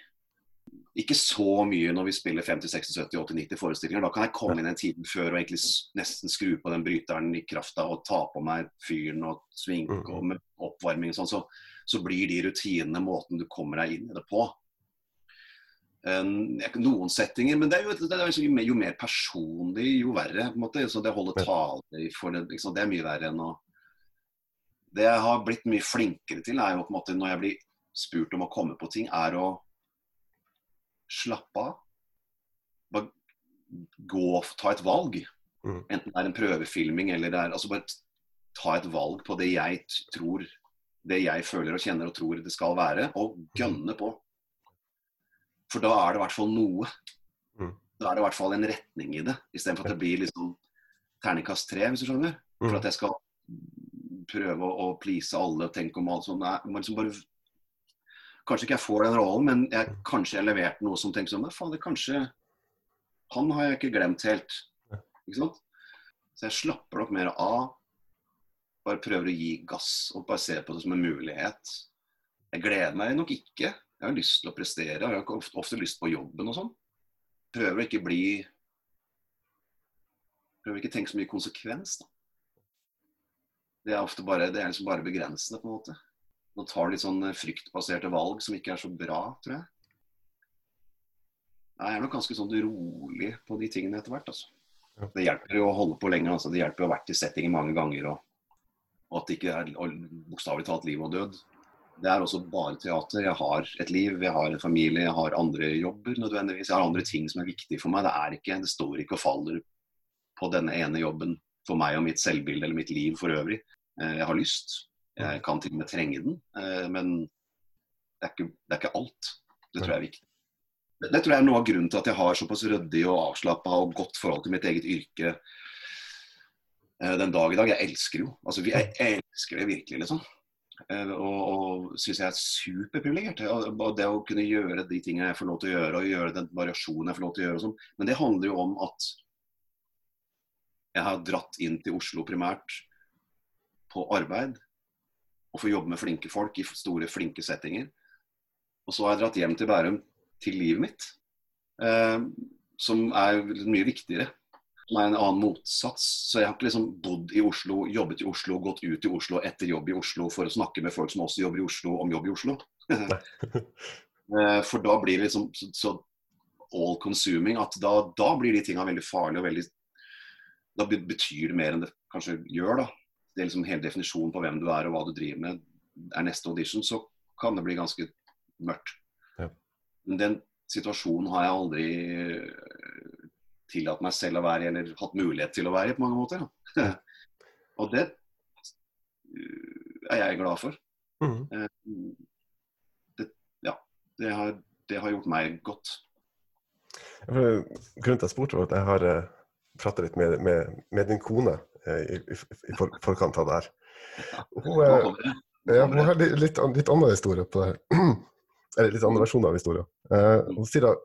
Ikke så mye når vi spiller 50, 60, 70, 80, 90 forestillinger. Da kan jeg komme inn en time før og egentlig nesten skru på den bryteren i kraft av å ta på meg fyren og svinke Mm. og med oppvarming og sånn. Så, så blir de rutinene måten du kommer deg inn i det på. En- noen settinger, men det er jo, det jo, mer, jo mer personlig, jo verre. på en måte, så Det å holde tale for det, liksom, det er mye verre enn å Det jeg har blitt mye flinkere til, er jo på en måte når jeg blir spurt om å komme på ting, er å slappe av. Bare gå, ta et valg. Mm. Enten det er en prøvefilming eller det er altså Bare ta et valg på det jeg tror Det jeg føler og kjenner og tror det skal være, og gønne på. For da er det i hvert fall noe. Mm. Da er det i hvert fall en retning i det, istedenfor at det blir liksom terningkast tre, hvis du skjønner. For Mm. at jeg skal prøve å, å please alle og tenke om alt sånt. Nei, liksom bare Kanskje ikke jeg får den rollen, men jeg, kanskje jeg leverte noe som tenker sånn faen, kanskje Han har jeg ikke glemt helt. Ikke sant? Så jeg slapper nok mer av. Bare prøver å gi gass og bare ser på det som en mulighet. Jeg gleder meg nok ikke. Jeg har lyst til å prestere. Jeg har ofte, ofte lyst på jobben og sånn. Prøver å ikke bli Prøver ikke å tenke så mye konsekvens, da. Det er ofte bare, det er liksom bare begrensende, på en måte. Man tar litt sånn fryktbaserte valg som ikke er så bra, tror jeg. Jeg er nok ganske sånn rolig på de tingene etter hvert, altså. Det hjelper jo å holde på lenger. altså Det hjelper jo å ha vært i settingen mange ganger. Og, og at det ikke er bokstavelig talt liv og død. Det er også bare teater. Jeg har et liv, jeg har en familie, jeg har andre jobber nødvendigvis. Jeg har andre ting som er viktige for meg. Det, er ikke, det står ikke og faller på denne ene jobben for meg og mitt selvbilde eller mitt liv for øvrig. Eh, jeg har lyst. Jeg kan til og med trenge den. Eh, men det er ikke, det er ikke alt. Det tror jeg er viktig. Det tror jeg er noe av grunnen til at jeg har såpass ryddig og avslappa og godt forhold til mitt eget yrke eh, den dag i dag. Jeg elsker jo. Altså, jeg elsker det virkelig, liksom. Eh, og, og syns jeg er superprivilegert. Det å kunne gjøre de tingene jeg får lov til å gjøre, og gjøre den variasjonen jeg får lov til å gjøre. og sånn. Men det handler jo om at jeg har dratt inn til Oslo primært på arbeid. Og får jobbe med flinke folk i store, flinke settinger. Og så har jeg dratt hjem til Bærum til livet mitt. Eh, som er mye viktigere er en annen motsats. Så jeg har ikke liksom bodd i Oslo, jobbet i Oslo, gått ut i Oslo etter jobb i Oslo for å snakke med folk som også jobber i Oslo, om jobb i Oslo. Eh, for da blir det liksom så all consuming at da, da blir de tinga veldig farlige og veldig Da betyr det mer enn det kanskje gjør, da. Det er liksom hele definisjonen på hvem du er og hva du driver med. Er neste audition, så kan det bli ganske mørkt. Ja. Men den situasjonen har jeg aldri tillatt meg selv å være i, eller hatt mulighet til å være i på mange måter. og det er jeg glad for. Mm. Eh, det, ja, det har, det har, gjort meg godt. Grunnen til at jeg spurte, var at jeg har prata pratet litt med, med, med din kone uh, i, i, i for, forkant av det her. Hun, ja, hun har litt, litt, litt annen historie på det her. Eller litt annen versjon av historien. Uh, hun sier at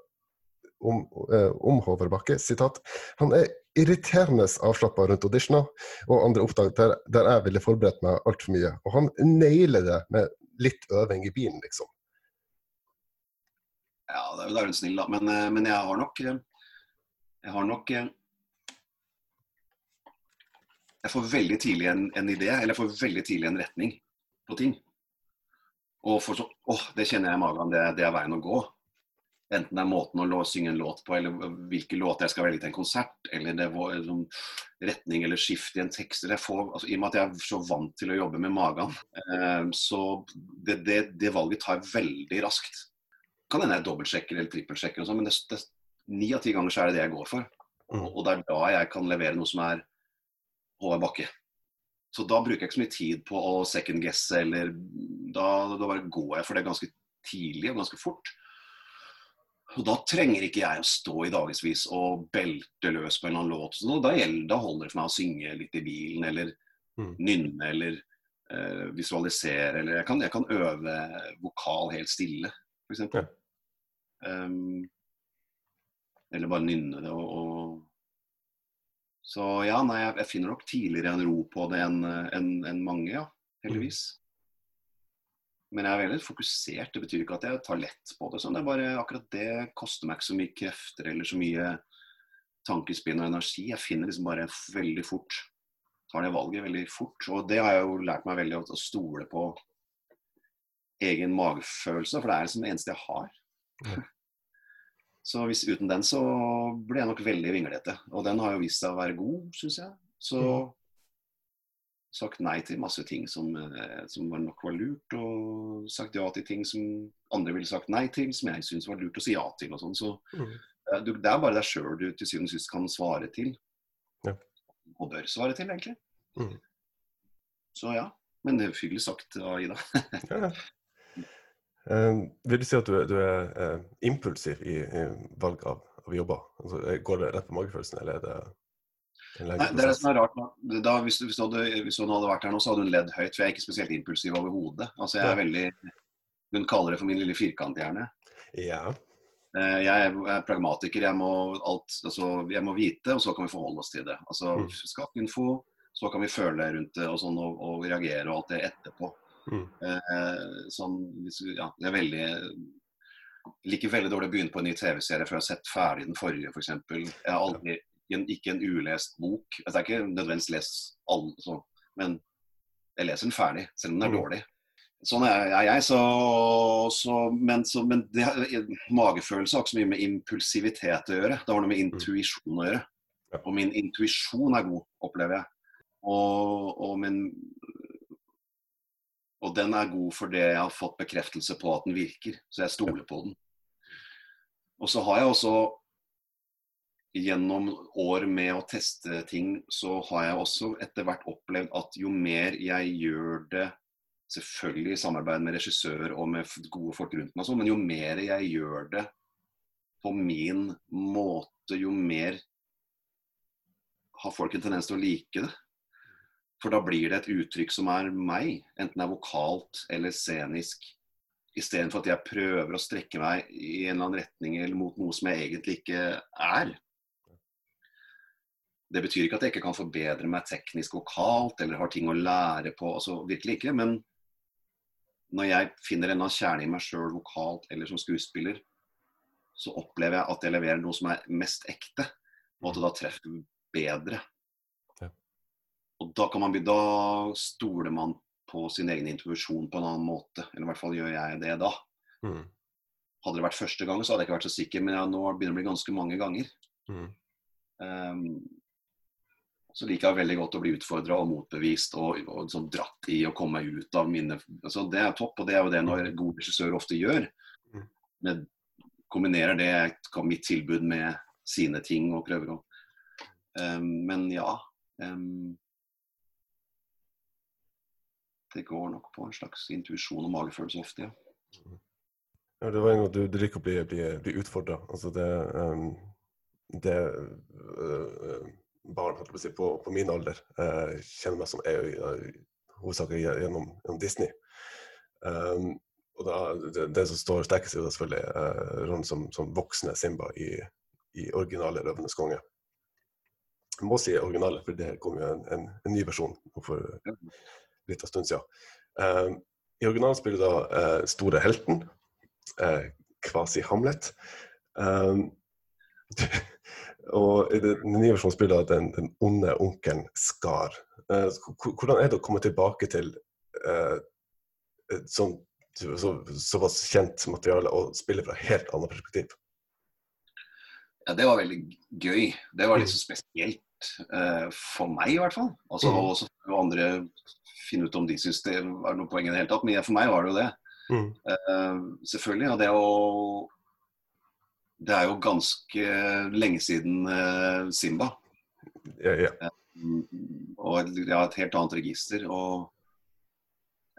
om, eh, om Håvard Sitat, han er irriterende avslappa rundt auditioner og andre opptak der, der, jeg ville forberedt meg altfor mye. Og han nailer det med litt øving i bilen, liksom. Ja, det er hun snill, da. Men, eh, men, jeg har nok eh, Jeg har nok Jeg får veldig tidlig en, en idé, eller jeg får veldig tidlig en retning på ting. Og for så, åh, det kjenner jeg i magen, det, det er veien å gå. Enten det er måten å synge en låt på, eller hvilke låter jeg skal velge til en konsert, eller det var retning eller skift i en tekst. Får, altså, I og med at jeg er så vant til å jobbe med magen, eh, så det, det, det, valget tar jeg veldig raskt. Kan hende jeg dobbeltsjekker eller trippelsjekker, og sånt, men det, ni av ti ganger så er det det jeg går for. Og, mm. og det er da jeg kan levere noe som er over Bakke. Så da bruker jeg ikke så mye tid på å second guesse, eller da, da bare går jeg for det ganske tidlig og ganske fort. Og Da trenger ikke jeg å stå i dagevis og belte løs på en eller annen låt. Så da, da holder det for meg å synge litt i bilen, eller mm. nynne, eller uh, visualisere. Eller jeg kan, jeg kan, øve vokal helt stille, f.eks. Ja. Um, eller bare nynne det. Og, og... Så ja, nei, jeg, jeg, finner nok tidligere en ro på det enn en, en mange, ja. Heldigvis. Men jeg er veldig fokusert. Det betyr ikke at jeg tar lett på det. Sånn. Det er bare akkurat det koster meg ikke så mye krefter eller så mye tankespinn og energi. Jeg finner liksom bare veldig fort tar det valget veldig fort. Og det har jeg jo lært meg veldig å stole på egen magefølelse, for det er liksom det eneste jeg har. Så hvis uten den så blir jeg nok veldig vinglete. Og den har jo vist seg å være god, syns jeg. Så mm sagt nei til masse ting som, eh, som nok var lurt, og sagt ja til ting som andre ville sagt nei til, som jeg syns var lurt å si ja til. og sånn. Så mm. Eh, du, Det er bare deg sjøl du til syvende og sist kan svare til. Ja. Og bør svare til, egentlig. Mm. Så ja. Men det er hyggelig sagt av Ida. ja. Uh, vil du si at du, du er uh, impulsiv i, i, valg av, av jobber? Altså, går det rett på magefølelsen, eller er det Nei, det er det som er rart. Da, hvis, hvis, hun hadde, hvis, hun hadde, vært her nå, så hadde hun ledd høyt. For jeg er ikke spesielt impulsiv overhodet. Altså, jeg er veldig Hun kaller det for min lille firkanthjerne. Ja. Eh, jeg er pragmatiker. Jeg må, alt, altså, jeg må, vite, og så kan vi forholde oss til det. Altså, mm. Info, så kan vi føle rundt det og, sånn, og, og reagere og alt det etterpå. Mm. Eh, sånn, ja, det er veldig liker veldig dårlig å begynne på en ny TV-serie før jeg har sett ferdig den forrige, f.eks. Jeg har aldri en, ikke en ulest bok. Altså, jeg er ikke nødvendigvis lest alle, så, men jeg leser den ferdig, selv om den er mm. dårlig. Sånn er jeg. Så, så, men, så, men det, magefølelse har ikke så mye med impulsivitet å gjøre. Det har noe med mm. intuisjon å gjøre. Og min intuisjon er god, opplever jeg. Og, og min og den er god fordi jeg har fått bekreftelse på at den virker. Så jeg stoler på den. Og så har jeg også gjennom år med å teste ting, så har jeg også etter hvert opplevd at jo mer jeg gjør det Selvfølgelig i samarbeid med regissør og med gode folk rundt meg, sånn, men jo mer jeg gjør det på min måte, jo mer har folk en tendens til å like det. For da blir det et uttrykk som er meg, enten det er vokalt eller scenisk. Istedenfor at jeg prøver å strekke meg i en eller annen retning eller mot noe som jeg egentlig ikke er. Det betyr ikke at jeg ikke kan forbedre meg teknisk vokalt eller har ting å lære på. altså Virkelig ikke. Men når jeg finner en kjerne i meg sjøl vokalt eller som skuespiller, så opplever jeg at jeg leverer noe som er mest ekte, og at det da treffer bedre. Ja. Og da, kan man, bli- da stoler man på sin egen intuisjon på en annen måte. Eller i hvert fall gjør jeg det da. Mm. Hadde det vært første gang, så hadde jeg ikke vært så sikker, men ja, nå begynner det å bli ganske mange ganger. Mm. Um, så liker jeg veldig godt å bli utfordra og motbevist og, og sånn dratt i å komme ut av mine altså Det er topp, og det er jo det når gode regissører ofte gjør. Men Med, kombinerer det mitt tilbud med sine ting og prøver å um, Men ja. Um, det går nok på en slags intuisjon og magefølelse ofte, ja. Ja, det var en gang du, du liker å bli, bli, bli utfordra. Altså det, um, det uh, barn på, på, på min alder eh, kjenner meg som er uh, hovedsakelig gjennom, gjennom Disney. Um, og da, det, det som står sterkest, er selvfølgelig eh, rollen som, som voksne Simba i, i originale 'Røvernes konge'. Jeg må si originale, for det kom jo en, en, en ny versjon for litt av stund siden. Um, I originalen spiller da eh, store helten, eh, kvasi Hamlet. Um, og i den nye versjonen spiller den, den onde onkelen Skar. Uh, hvordan er det å komme tilbake til uh, et sånt så, såpass kjent materiale og spille fra helt annet perspektiv? Ja, det var veldig gøy. Det var litt så spesielt eh, for meg, i hvert fall. Altså, mm. Og så får andre finne ut om de syns det var noe poeng i det hele tatt. Men for meg var det jo det. Mm. Eh, selvfølgelig. Og det jo Det er jo ganske lenge siden uh, Simba. Ja, ja. Um, Og ja, et helt annet register. Og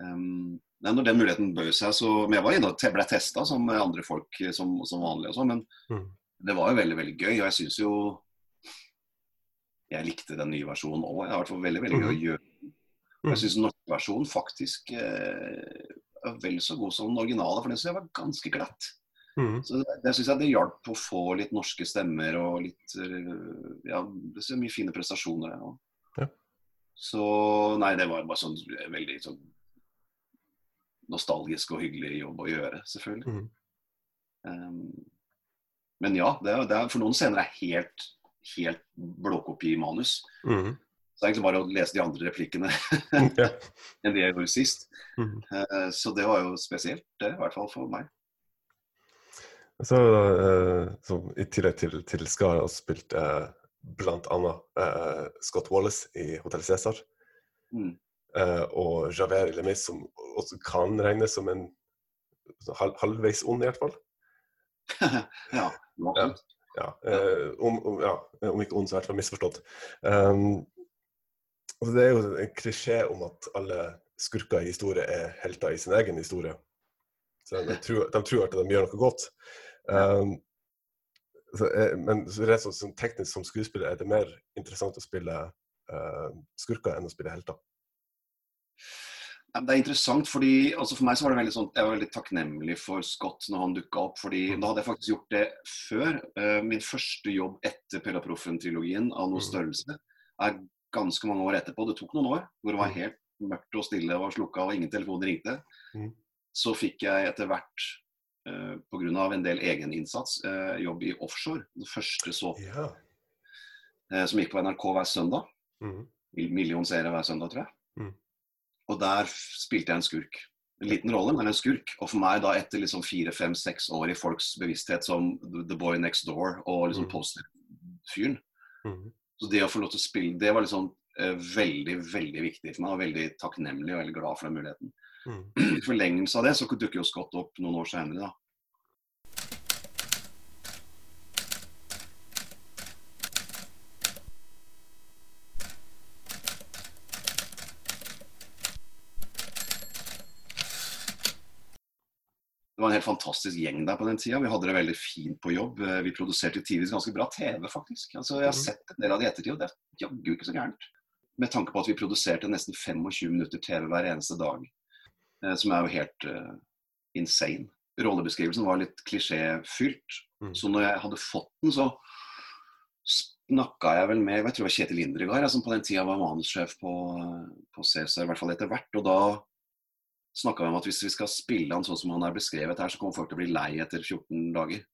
um, nei, når den muligheten bød seg, så Men jeg var inne og te- ble testa som andre folk eh, som, som vanlig og sånn. Men Mm. det var jo veldig, veldig gøy. Og jeg syns jo Jeg likte den nye versjonen òg. Det har vært veldig, veldig gøy å gjøre. den. Jeg syns den norske versjonen faktisk er vel så god som den originale, for den syns jeg var ganske glatt. Mm. Så det, det syns jeg det hjalp å få litt norske stemmer og litt eh, Ja, det er mye fine prestasjoner der òg. Ja. Så nei, det var bare sånn veldig sånn nostalgisk og hyggelig jobb å gjøre, selvfølgelig. Mm. Um, men ja, det er, det er, for noen scener er helt, helt blåkopi-manus. Mm. Så det er egentlig bare å lese de andre replikkene enn de jeg gjorde sist. Mm. Uh, så det var jo spesielt, det, i hvert fall for meg. Så, eh, så I tillegg til, til Skar har spilt eh, bl.a. Eh, Scott Wallace i Hotell Cæsar. Mm. Eh, og Javert Lemis, som også kan regnes som en hal halvveis ond, i hvert fall. ja, absolutt. Ja, eh, om, om, ja, om ikke ond, så i hvert fall misforstått. Um, altså det er jo en klisjé om at alle skurker i historie er helter i sin egen historie. Så de, tror, de tror at de gjør noe godt. Um, så, eh, men rett sånn, sånn teknisk som skuespiller er det mer interessant å spille uh, skurker enn å spille helter. Det er interessant, fordi altså For meg så var det veldig sånn, jeg var veldig takknemlig for Scott når han dukka opp. fordi Mm. Da hadde jeg faktisk gjort det før. Eh, min første jobb etter Pella Proffen-trilogien av noe Mm. størrelse er ganske mange år etterpå. Det tok noen år hvor det var Mm. helt mørkt og stille og slukka og ingen telefon ringte. Mm. Så fikk jeg etter hvert, pga. en del egeninnsats, eh, jobb i offshore. Den første så, Ja. eh, som gikk på NRK hver søndag. Mm. Million seere hver søndag, tror jeg. Mm. Og der spilte jeg en skurk. En liten rolle, men en skurk. Og for meg da etter liksom fire, fem, seks år i folks bevissthet som The Boy Next Door og liksom Mm. posterfyren, mm. Så det å få lov til å spille, det var liksom eh, veldig, veldig viktig for meg. Og veldig takknemlig og veldig glad for den muligheten. Mm. I forlengelse av det så dukker jo Scott opp noen år senere, da. Det var en helt fantastisk gjeng der på den tida. Vi hadde det veldig fint på jobb. Eh, Vi produserte tidvis ganske bra TV, faktisk. Altså, jeg har Mhm. sett en del av det i ettertid, og det er jaggu ikke så gærent. Med tanke på at vi produserte nesten 25 minutter TV hver eneste dag. Eh, Som er jo helt eh, insane. Rollebeskrivelsen var litt klisjéfylt. Mm. Så når jeg hadde fått den, så snakka jeg vel med jeg tror det var Kjetil Indregard, som på den tida var manussjef på, eh, på Cæsar, i hvert fall etter hvert. Og da snakka vi om at hvis vi skal spille han sånn som han er beskrevet her, så kommer folk til å bli lei etter 14 dager.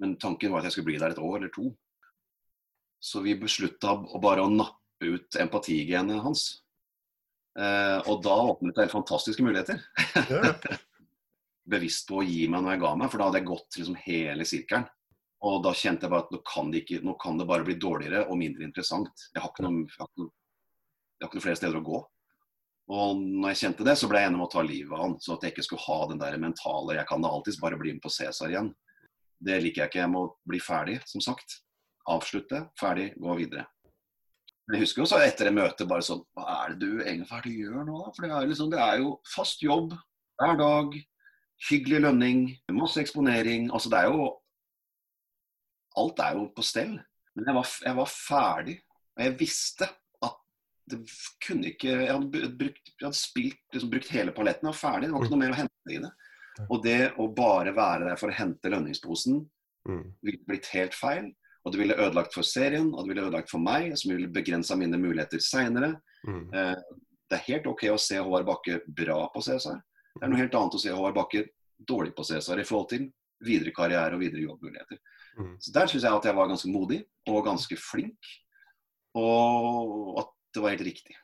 Men tanken var at jeg skulle bli der et år eller to. Så vi beslutta bare å nappe ut empatigenet hans. Eh, og da åpnet det helt fantastiske muligheter. Bevisst på å gi meg når jeg ga meg, for da hadde jeg gått liksom hele sirkelen. Og da kjente jeg bare at nå kan, det ikke, nå kan det bare bli dårligere og mindre interessant. Jeg har ikke noen jeg har noen jeg har ikke noen, flere steder å gå. Og når jeg kjente det, så ble jeg enig om å ta livet av han. Så at jeg ikke skulle ha den der mentale 'jeg kan da alltids bare bli med på Cæsar igjen'. Det liker jeg ikke. Jeg må bli ferdig, som sagt. Avslutte, ferdig, gå videre. Jeg husker jo så etter det møtet bare sånn Hva er det du egentlig hva er det du gjør nå, da? For det er, liksom, det er jo fast jobb hver dag. Hyggelig lønning, masse eksponering. Altså det er jo Alt er jo på stell. Men jeg var, jeg var ferdig. Og jeg visste at det kunne ikke Jeg hadde, brukt, jeg hadde spilt, liksom, brukt hele paletten. Jeg var ferdig. Det var ikke noe mer å hente i det. Og det å bare være der for å hente lønningsposen Mm. ville blitt helt feil. Og det ville ødelagt for serien, og det ville ødelagt for meg, som ville begrensa mine muligheter seinere. Mm. Eh, det er helt OK å se Håvard Bakke bra på Cæsar. Det er noe helt annet å se Håvard Bakke dårlig på Cæsar i forhold til videre karriere og videre jobbmuligheter. Mm. Så Der syns jeg at jeg var ganske modig og ganske flink, og at det var helt riktig.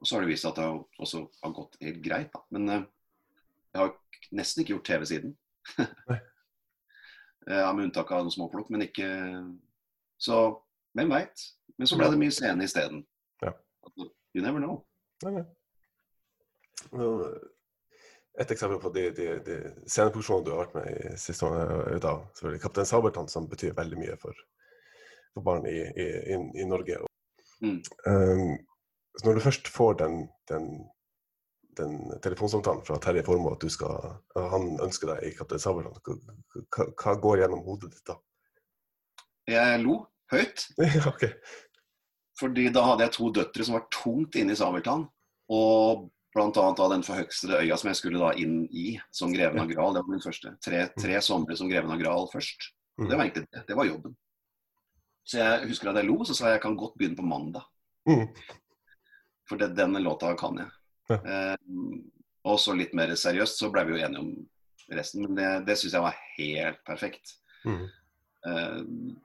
Og så har det vist seg at det også har gått helt greit, da. Men eh, jeg har nesten ikke gjort TV siden. Nei. Ja, med unntak av noen småplukk, men ikke Så hvem veit? Men så ble det mye scene isteden. Ja. You never know. Nei, nei. Et eksempel på de, de, de sceneproduksjonene du har vært med i siste årene, er da selvfølgelig 'Kaptein Sabeltann', som betyr veldig mye for, for barn i, i, i, i Norge. Mm. Um, så når du først får den, den, den telefonsamtalen fra Terje Formoe at du skal, han ønsker deg i 'Kaptein Sabeltann', hva, hva, går gjennom hodet ditt da? Jeg lo høyt. okay. Fordi da hadde jeg to døtre som var tungt inne i Sabeltann. Og bl.a. av den forhøgstede øya som jeg skulle da inn i som greven av Gral. Det var min første. Tre, tre somre som greven av Gral først. Og det var egentlig det. Det var jobben. Så jeg husker at jeg lo, så sa jeg jeg kan godt begynne på mandag. Mm. For det, denne låta kan jeg. Ja. Eh, og så litt mer seriøst så ble vi jo enige om resten. Men det, det syns jeg var helt perfekt. Mm. Eh,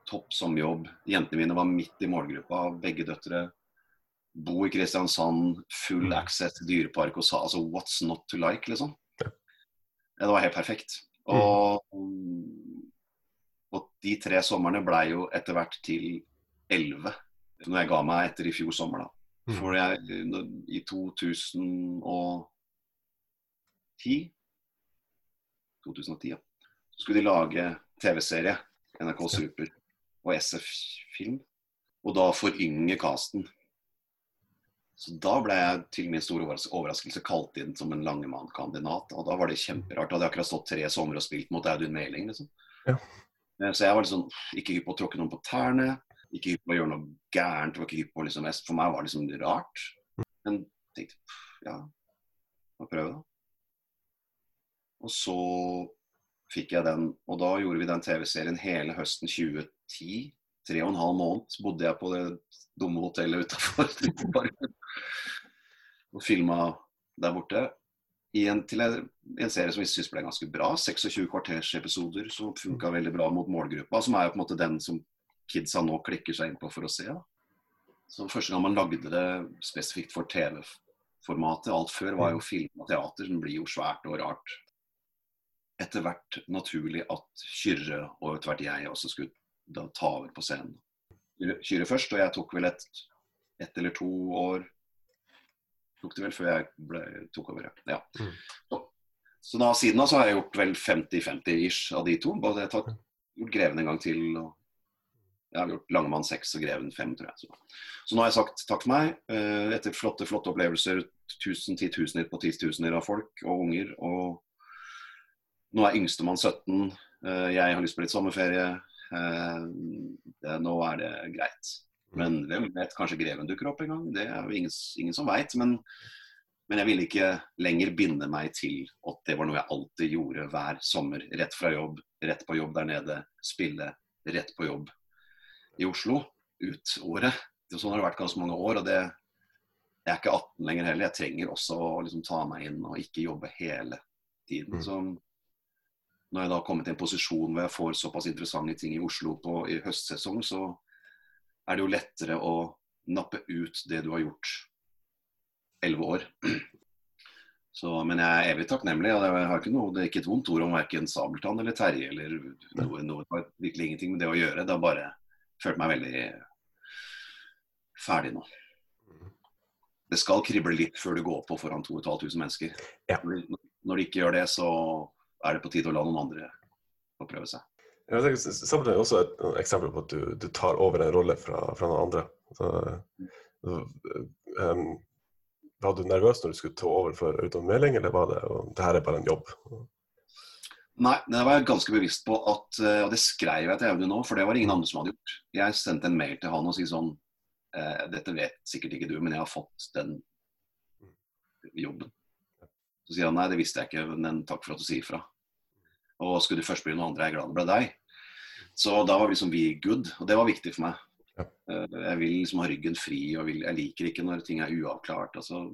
topp som jobb. Jentene mine var midt i målgruppa, begge døtre. Bo i Kristiansand, full Mm. access til dyrepark og sa altså what's not to like, liksom. Ja. Ja, det var helt perfekt. Og, og de tre somrene blei jo etter hvert til elleve. Når jeg ga meg etter i fjor sommer, da. Mm. For jeg, i 2010 2010, ja. Så skulle de lage TV-serie, NRK Super og SF Film. Og da forynge casten. Så da ble jeg til min store overraskelse kalt inn som en Langemann-kandidat. Og da var det kjemperart. Da hadde jeg akkurat stått tre somre og spilt mot Audun Meling, liksom. Ja. Eh, Så jeg var liksom ikke hypp på å tråkke noen på tærne. Ikke hypp på å gjøre noe gærent. Var ikke hypp på liksom, For meg var det liksom rart. Men tenkte ja, må prøve, da. Og så fikk jeg den, og da gjorde vi den TV-serien hele høsten 2010. Tre og en halv måned bodde jeg på det dumme hotellet utafor og filma der borte. I en, en, en serie som vi syntes ble ganske bra. 26 kvartersepisoder som funka veldig bra mot målgruppa. Som er jo på en måte den som kidsa nå klikker seg inn på for å se. Da. Så Første gang man lagde det spesifikt for TV-formatet. Alt før var jo film og teater, som blir jo svært og rart. Etter hvert naturlig at Kyrre og etter hvert jeg også skulle da ta over på scenen. Kyrre først, og jeg tok vel et, ett eller to år tok det vel før jeg ble, tok over. ja. Mm. Så, så da, siden da så har jeg gjort vel 50-50 ish av de to. Både jeg har tatt, gjort Greven en gang til. og jeg har gjort Langemann 6 og Greven 5, tror jeg. Så, så nå har jeg sagt takk for meg. eh, etter flotte flotte opplevelser. Tusen, titusener på titusener av folk og unger. Og nå er yngstemann 17. eh, jeg har lyst på litt sommerferie. eh, nå er det greit. Men hvem vet, kanskje Greven dukker opp en gang. Det er jo ingen, ingen som veit. Men, men jeg ville ikke lenger binde meg til at det var noe jeg alltid gjorde hver sommer. Rett fra jobb, rett på jobb der nede. Spille rett på jobb i Oslo ut året. Sånn har det vært ganske mange år. og det Jeg er ikke 18 lenger heller. Jeg trenger også å liksom ta meg inn og ikke jobbe hele tiden. Mm. Så når jeg da har kommet i en posisjon hvor jeg får såpass interessante ting i Oslo på, i høstsesong, så er det jo lettere å nappe ut det du har gjort elleve år. Så, men jeg er evig takknemlig. og jeg har ikke noe, Det er ikke et vondt ord om verken Sabeltann eller Terje eller noe, noe. Virkelig ingenting med det å gjøre. Det er bare følt meg veldig ferdig nå. Det skal krible litt før du går på foran 2500 mennesker. Ja. Når de- ikke gjør det, så er det på tide å la noen andre få prøve seg. Samtidig er også et eksempel på at du, du tar over en rolle fra, fra noen andre. Så, så, um, var du nervøs når du skulle ta over for Audun Meling, eller var det og det her er bare en jobb? Nei, det var jeg ganske bevisst på at eh, Og det skrev jeg til Audun nå, for det var ingen andre som hadde gjort. Jeg sendte en mail til han og si sånn eh, Dette vet sikkert ikke du, men jeg har fått den jobben. Så sier han nei, det visste jeg ikke, men takk for at du sier ifra. Og skulle du først bli noen andre, er jeg glad det ble deg. Så da var liksom vi good, og det var viktig for meg. Eh, Jeg vil liksom ha ryggen fri, og vil, jeg liker ikke når ting er uavklart. altså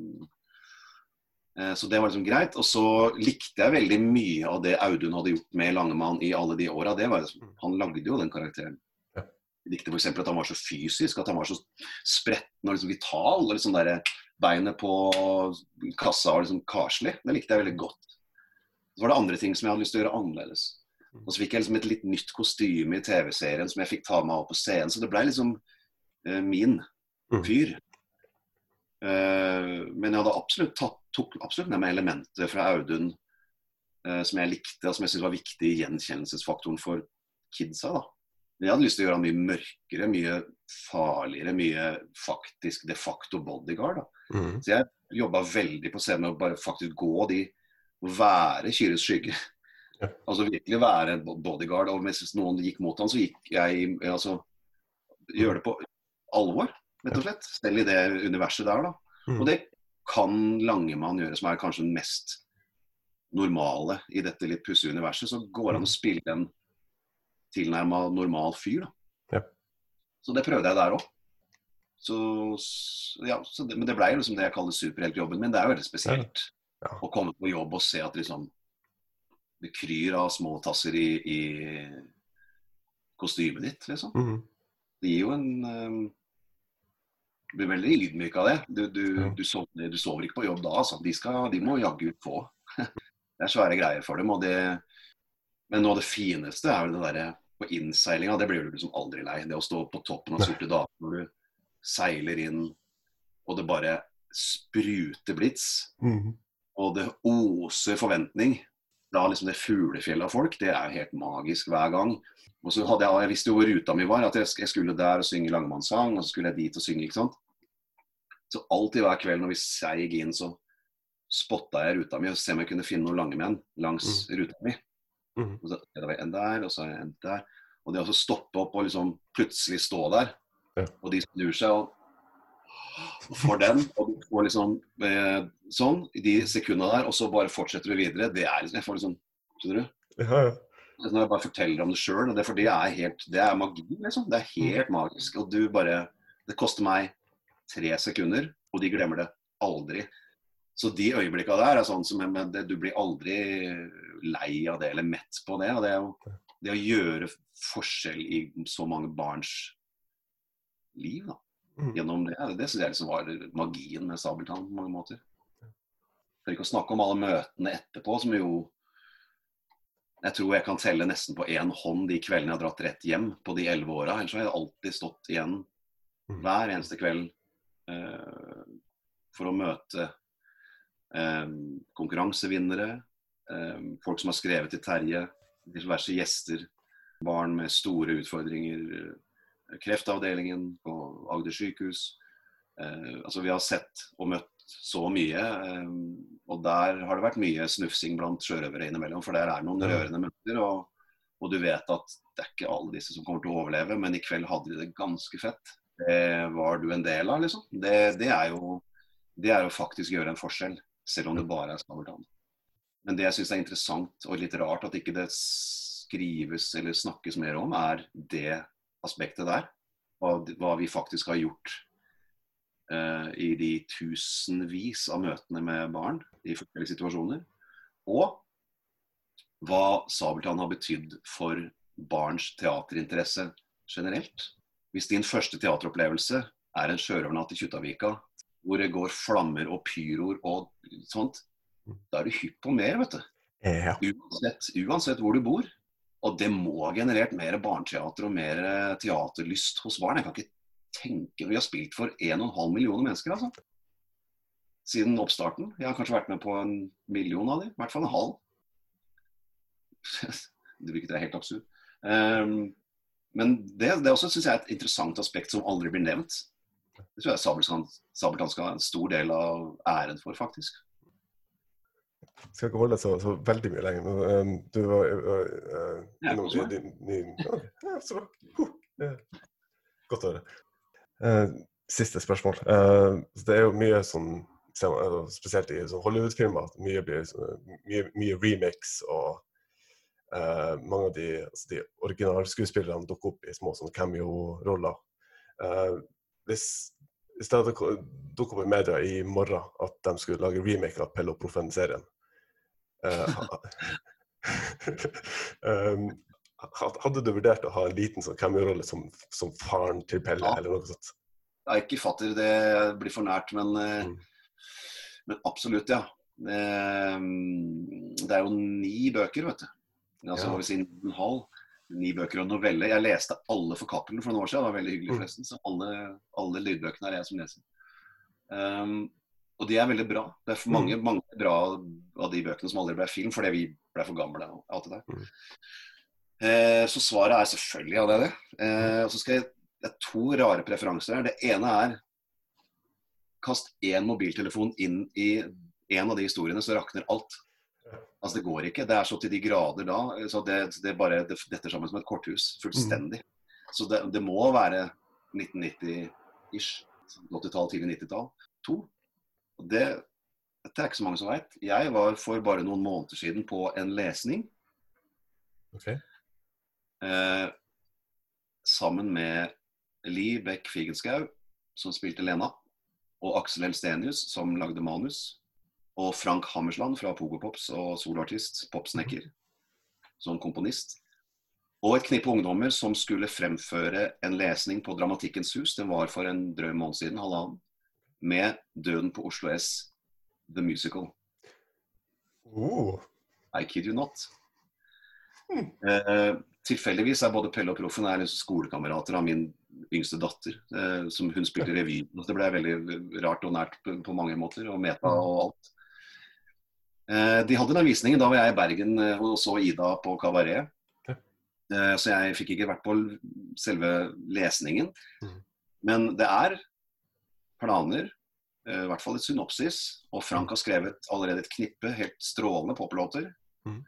Så det var liksom greit. Og så likte jeg veldig mye av det Audun hadde gjort med Langemann i alle de åra. Liksom, han lagde jo den karakteren. Jeg likte f.eks. at han var så fysisk, at han var så spretten og liksom vital. og liksom der Beinet på kassa var liksom karslig. Det likte jeg veldig godt. Så var det andre ting som jeg hadde lyst til å gjøre annerledes. Og så fikk jeg liksom et litt nytt kostyme i TV-serien som jeg fikk ta meg av på scenen. Så det ble liksom uh, min Mm. fyr. Uh, men jeg hadde absolutt tatt, tok absolutt med meg elementer fra Audun eh, som jeg likte, og som jeg syntes var viktig i gjenkjennelsesfaktoren for kidsa. da. Men jeg hadde lyst til å gjøre han mye mørkere, mye farligere, mye faktisk de facto bodyguard. da. Mm. Så jeg jobba veldig på scenen med å bare faktisk gå de være Kyres skygge. Ja. Altså virkelig være bodyguard. Og hvis noen gikk mot han, så gikk jeg altså Gjøre det på alvor, rett og slett. Selv i det universet der, da. Mm. Og det kan Langemann gjøre, som er kanskje den mest normale i dette litt pussige universet. Så går det an å spille en tilnærma normal fyr, da. Ja. Så det prøvde jeg der òg. Så, ja, men det ble jo liksom det jeg kaller superheltjobben min. Det er jo veldig spesielt Ja. å komme på jobb og se at liksom det kryr av små tasser i, i kostymet ditt, liksom. Mm. Det gir jo en Du blir veldig ydmyk av det. Du, du, Ja. du, sover, du sover ikke på jobb da, altså. De, skal, de må jaggu få. det er svære greier for dem. Og det, men noe av det fineste er jo det derre på innseilinga. Det blir du liksom aldri lei. Det å stå på toppen av Sorte dager når du seiler inn, og det bare spruter blits Mm. og det oser forventning. Da liksom det fuglefjellet av folk, det er jo helt magisk hver gang. Og så hadde jeg, jeg visste jo hvor ruta mi var, at jeg skulle der og synge langmannssang, og så skulle jeg dit og synge, ikke sant. Så alltid hver kveld når vi seig inn, så spotta jeg ruta mi og se om jeg kunne finne noen lange menn langs ruta mi. Mm. Og så det var en der, og så en der. Og det å stoppe opp og liksom plutselig stå der, Ja. og de snur seg og får den, og du får liksom eh, sånn i de sekundene der, og så bare fortsetter du videre. Det er liksom, jeg får liksom, skjønner du? Ja, ja. Altså, Når jeg bare forteller om det sjøl, det, for det er helt, det er magi, liksom. Det er helt magisk. Og du bare Det koster meg tre sekunder, og de glemmer det aldri. Så de øyeblikka der er sånn som men det, Du blir aldri lei av det eller mett på det. Og det er jo det å gjøre forskjell i så mange barns liv, da. Mm. Gjennom det. Det syns jeg liksom var magien med Sabeltann på mange måter. For ikke å snakke om alle møtene etterpå, som jo Jeg tror jeg kan telle nesten på én hånd de kveldene jeg har dratt rett hjem på de elleve åra. Ellers har jeg alltid stått igjen Mm. hver eneste kveld eh, for å møte eh, konkurransevinnere, eh, folk som har skrevet til Terje, diverse gjester, barn med store utfordringer, kreftavdelingen på Agder sykehus. Eh, altså Vi har sett og møtt så mye, eh, og der har det vært mye snufsing blant sjørøvere innimellom, for der er noen rørende møter. Og, og du vet at det er ikke alle disse som kommer til å overleve, men i kveld hadde de det ganske fett. Det var du en del av, liksom. Det, det er jo det er å faktisk gjøre en forskjell, selv om det bare er Sabeltann. Men det jeg syns er interessant og litt rart at ikke det skrives eller snakkes mer om, er det aspektet der. Hva, hva vi faktisk har gjort uh, i de tusenvis av møtene med barn i forskjellige situasjoner. Og hva Sabeltann har betydd for barns teaterinteresse generelt. Hvis din første teateropplevelse er en sjørøvernatt i Kjuttaviga, hvor det går flammer og pyroer og sånt, da er du hypp på mer, vet du. Ja. Uansett, uansett hvor du bor. Og det må ha generert mer barneteater og mer eh, teaterlyst hos barn. Jeg kan ikke tenke Vi har spilt for 1,5 millioner mennesker, altså. Siden oppstarten. Jeg har kanskje vært med på en million av dem. I hvert fall en halv. Det Hvilket er helt absurd. Um, men det, det også syns jeg er et interessant aspekt som aldri blir nevnt. Det tror jeg Sabeltann skal ha en stor del av æren for, faktisk. Skal ikke holde så, så veldig mye lenger. Um, du var uh, Ja, innom hos din, din ja, så uh, Godt å høre. Uh, siste spørsmål. Uh, det er jo mye sånn Spesielt i sånn Hollywood-filmer. Mye blir mye, mye remix og mange av de, altså, de originalskuespillerne dukker opp i små sånn cameo-roller. Hvis, det hadde dukket opp i media i morgen at de skulle lage remake av Pelle og Proffen-serien eh, ha- um, Hadde du vurdert å ha en liten sånn cameo-rolle som, som faren til Pelle, Ja. eller noe sånt? Jeg er ikke fatter, det blir for nært, men, eh, Mm. men absolutt, ja. Det, Det er jo ni bøker, vet du. Altså, Ja. si, en halv. Ni bøker og novelle. Jeg leste alle for Cappelen for noen år siden. Det var veldig hyggelig, Mm. forresten. Så alle, alle lydbøkene er jeg som leser. Um, og de er veldig bra. Det er mange, Mm. mange bra av de bøkene som aldri ble film, fordi vi ble for gamle. og alt det der. Mm. Eh, så svaret er selvfølgelig ja, det er det. Eh, og så skal jeg Det er to rare preferanser her. Det ene er Kast én mobiltelefon inn i en av de historiene, så rakner alt. Altså Det går ikke. Det er så til de grader da. så Det, det bare det detter sammen som et korthus. Fullstendig. Så det, det må være 1990-ish. 80-tall, tidlig 90-tall. To. Det, dette er ikke så mange som veit. Jeg var for bare noen måneder siden på en lesning Okay. eh, sammen med Li Beck Figenschou, som spilte Lena, og Aksel Elstenius, som lagde manus, og Frank Hammersland fra Pogopops og soloartist, popsnekker, som komponist. Og et knippe ungdommer som skulle fremføre en lesning på Dramatikkens hus, den var for en drøy måned siden, halvannen, med Døden på Oslo S, The Musical. Oh. I kid you not. Hmm. Eh, tilfeldigvis er både Pelle og Proffen er liksom skolekamerater av min yngste datter. Eh, som hun spilte revy. Det ble veldig rart og nært på, på mange måter, og meta og alt. Eh, de hadde den visningen, da var jeg i Bergen eh, og så Ida på Kabaret. Eh, så jeg fikk ikke vært på selve lesningen. Mhm. Men det er planer, eh, i hvert fall et synopsis, og Frank har skrevet allerede et knippe helt strålende poplåter. Mm.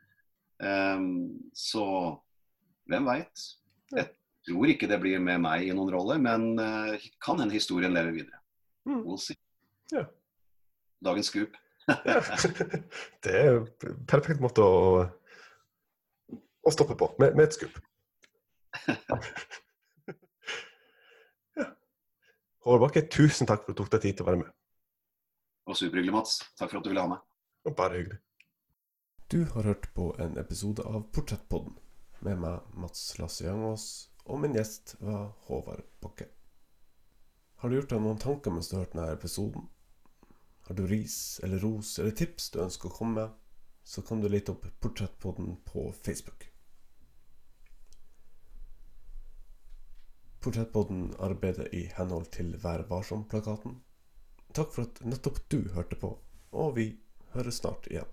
Um, så hvem veit? Jeg tror ikke det blir med meg i noen rolle, men uh, kan hende historien lever videre. Mm. We'll see. Ja. Dagens scoop. Det er en perfekt måte å, å stoppe på, med, med et skup. ja. Håvard Bakke, tusen takk for at du tok deg tid til å være med. Og superhyggelig, Mats. Takk for at du ville ha meg. Bare hyggelig. Du har hørt på en episode av Portrettpodden med meg, Mats Lasse Jangås, og min gjest var Håvard Bakke. Har du gjort deg noen tanker mens du har hørt denne episoden? Har du ris eller ros eller tips du ønsker å komme med? så kan du lete opp Portrettpodden på Facebook. Portrettpodden arbeider i henhold til Vær varsom-plakaten. Takk for at nettopp du hørte på, og vi høres snart igjen.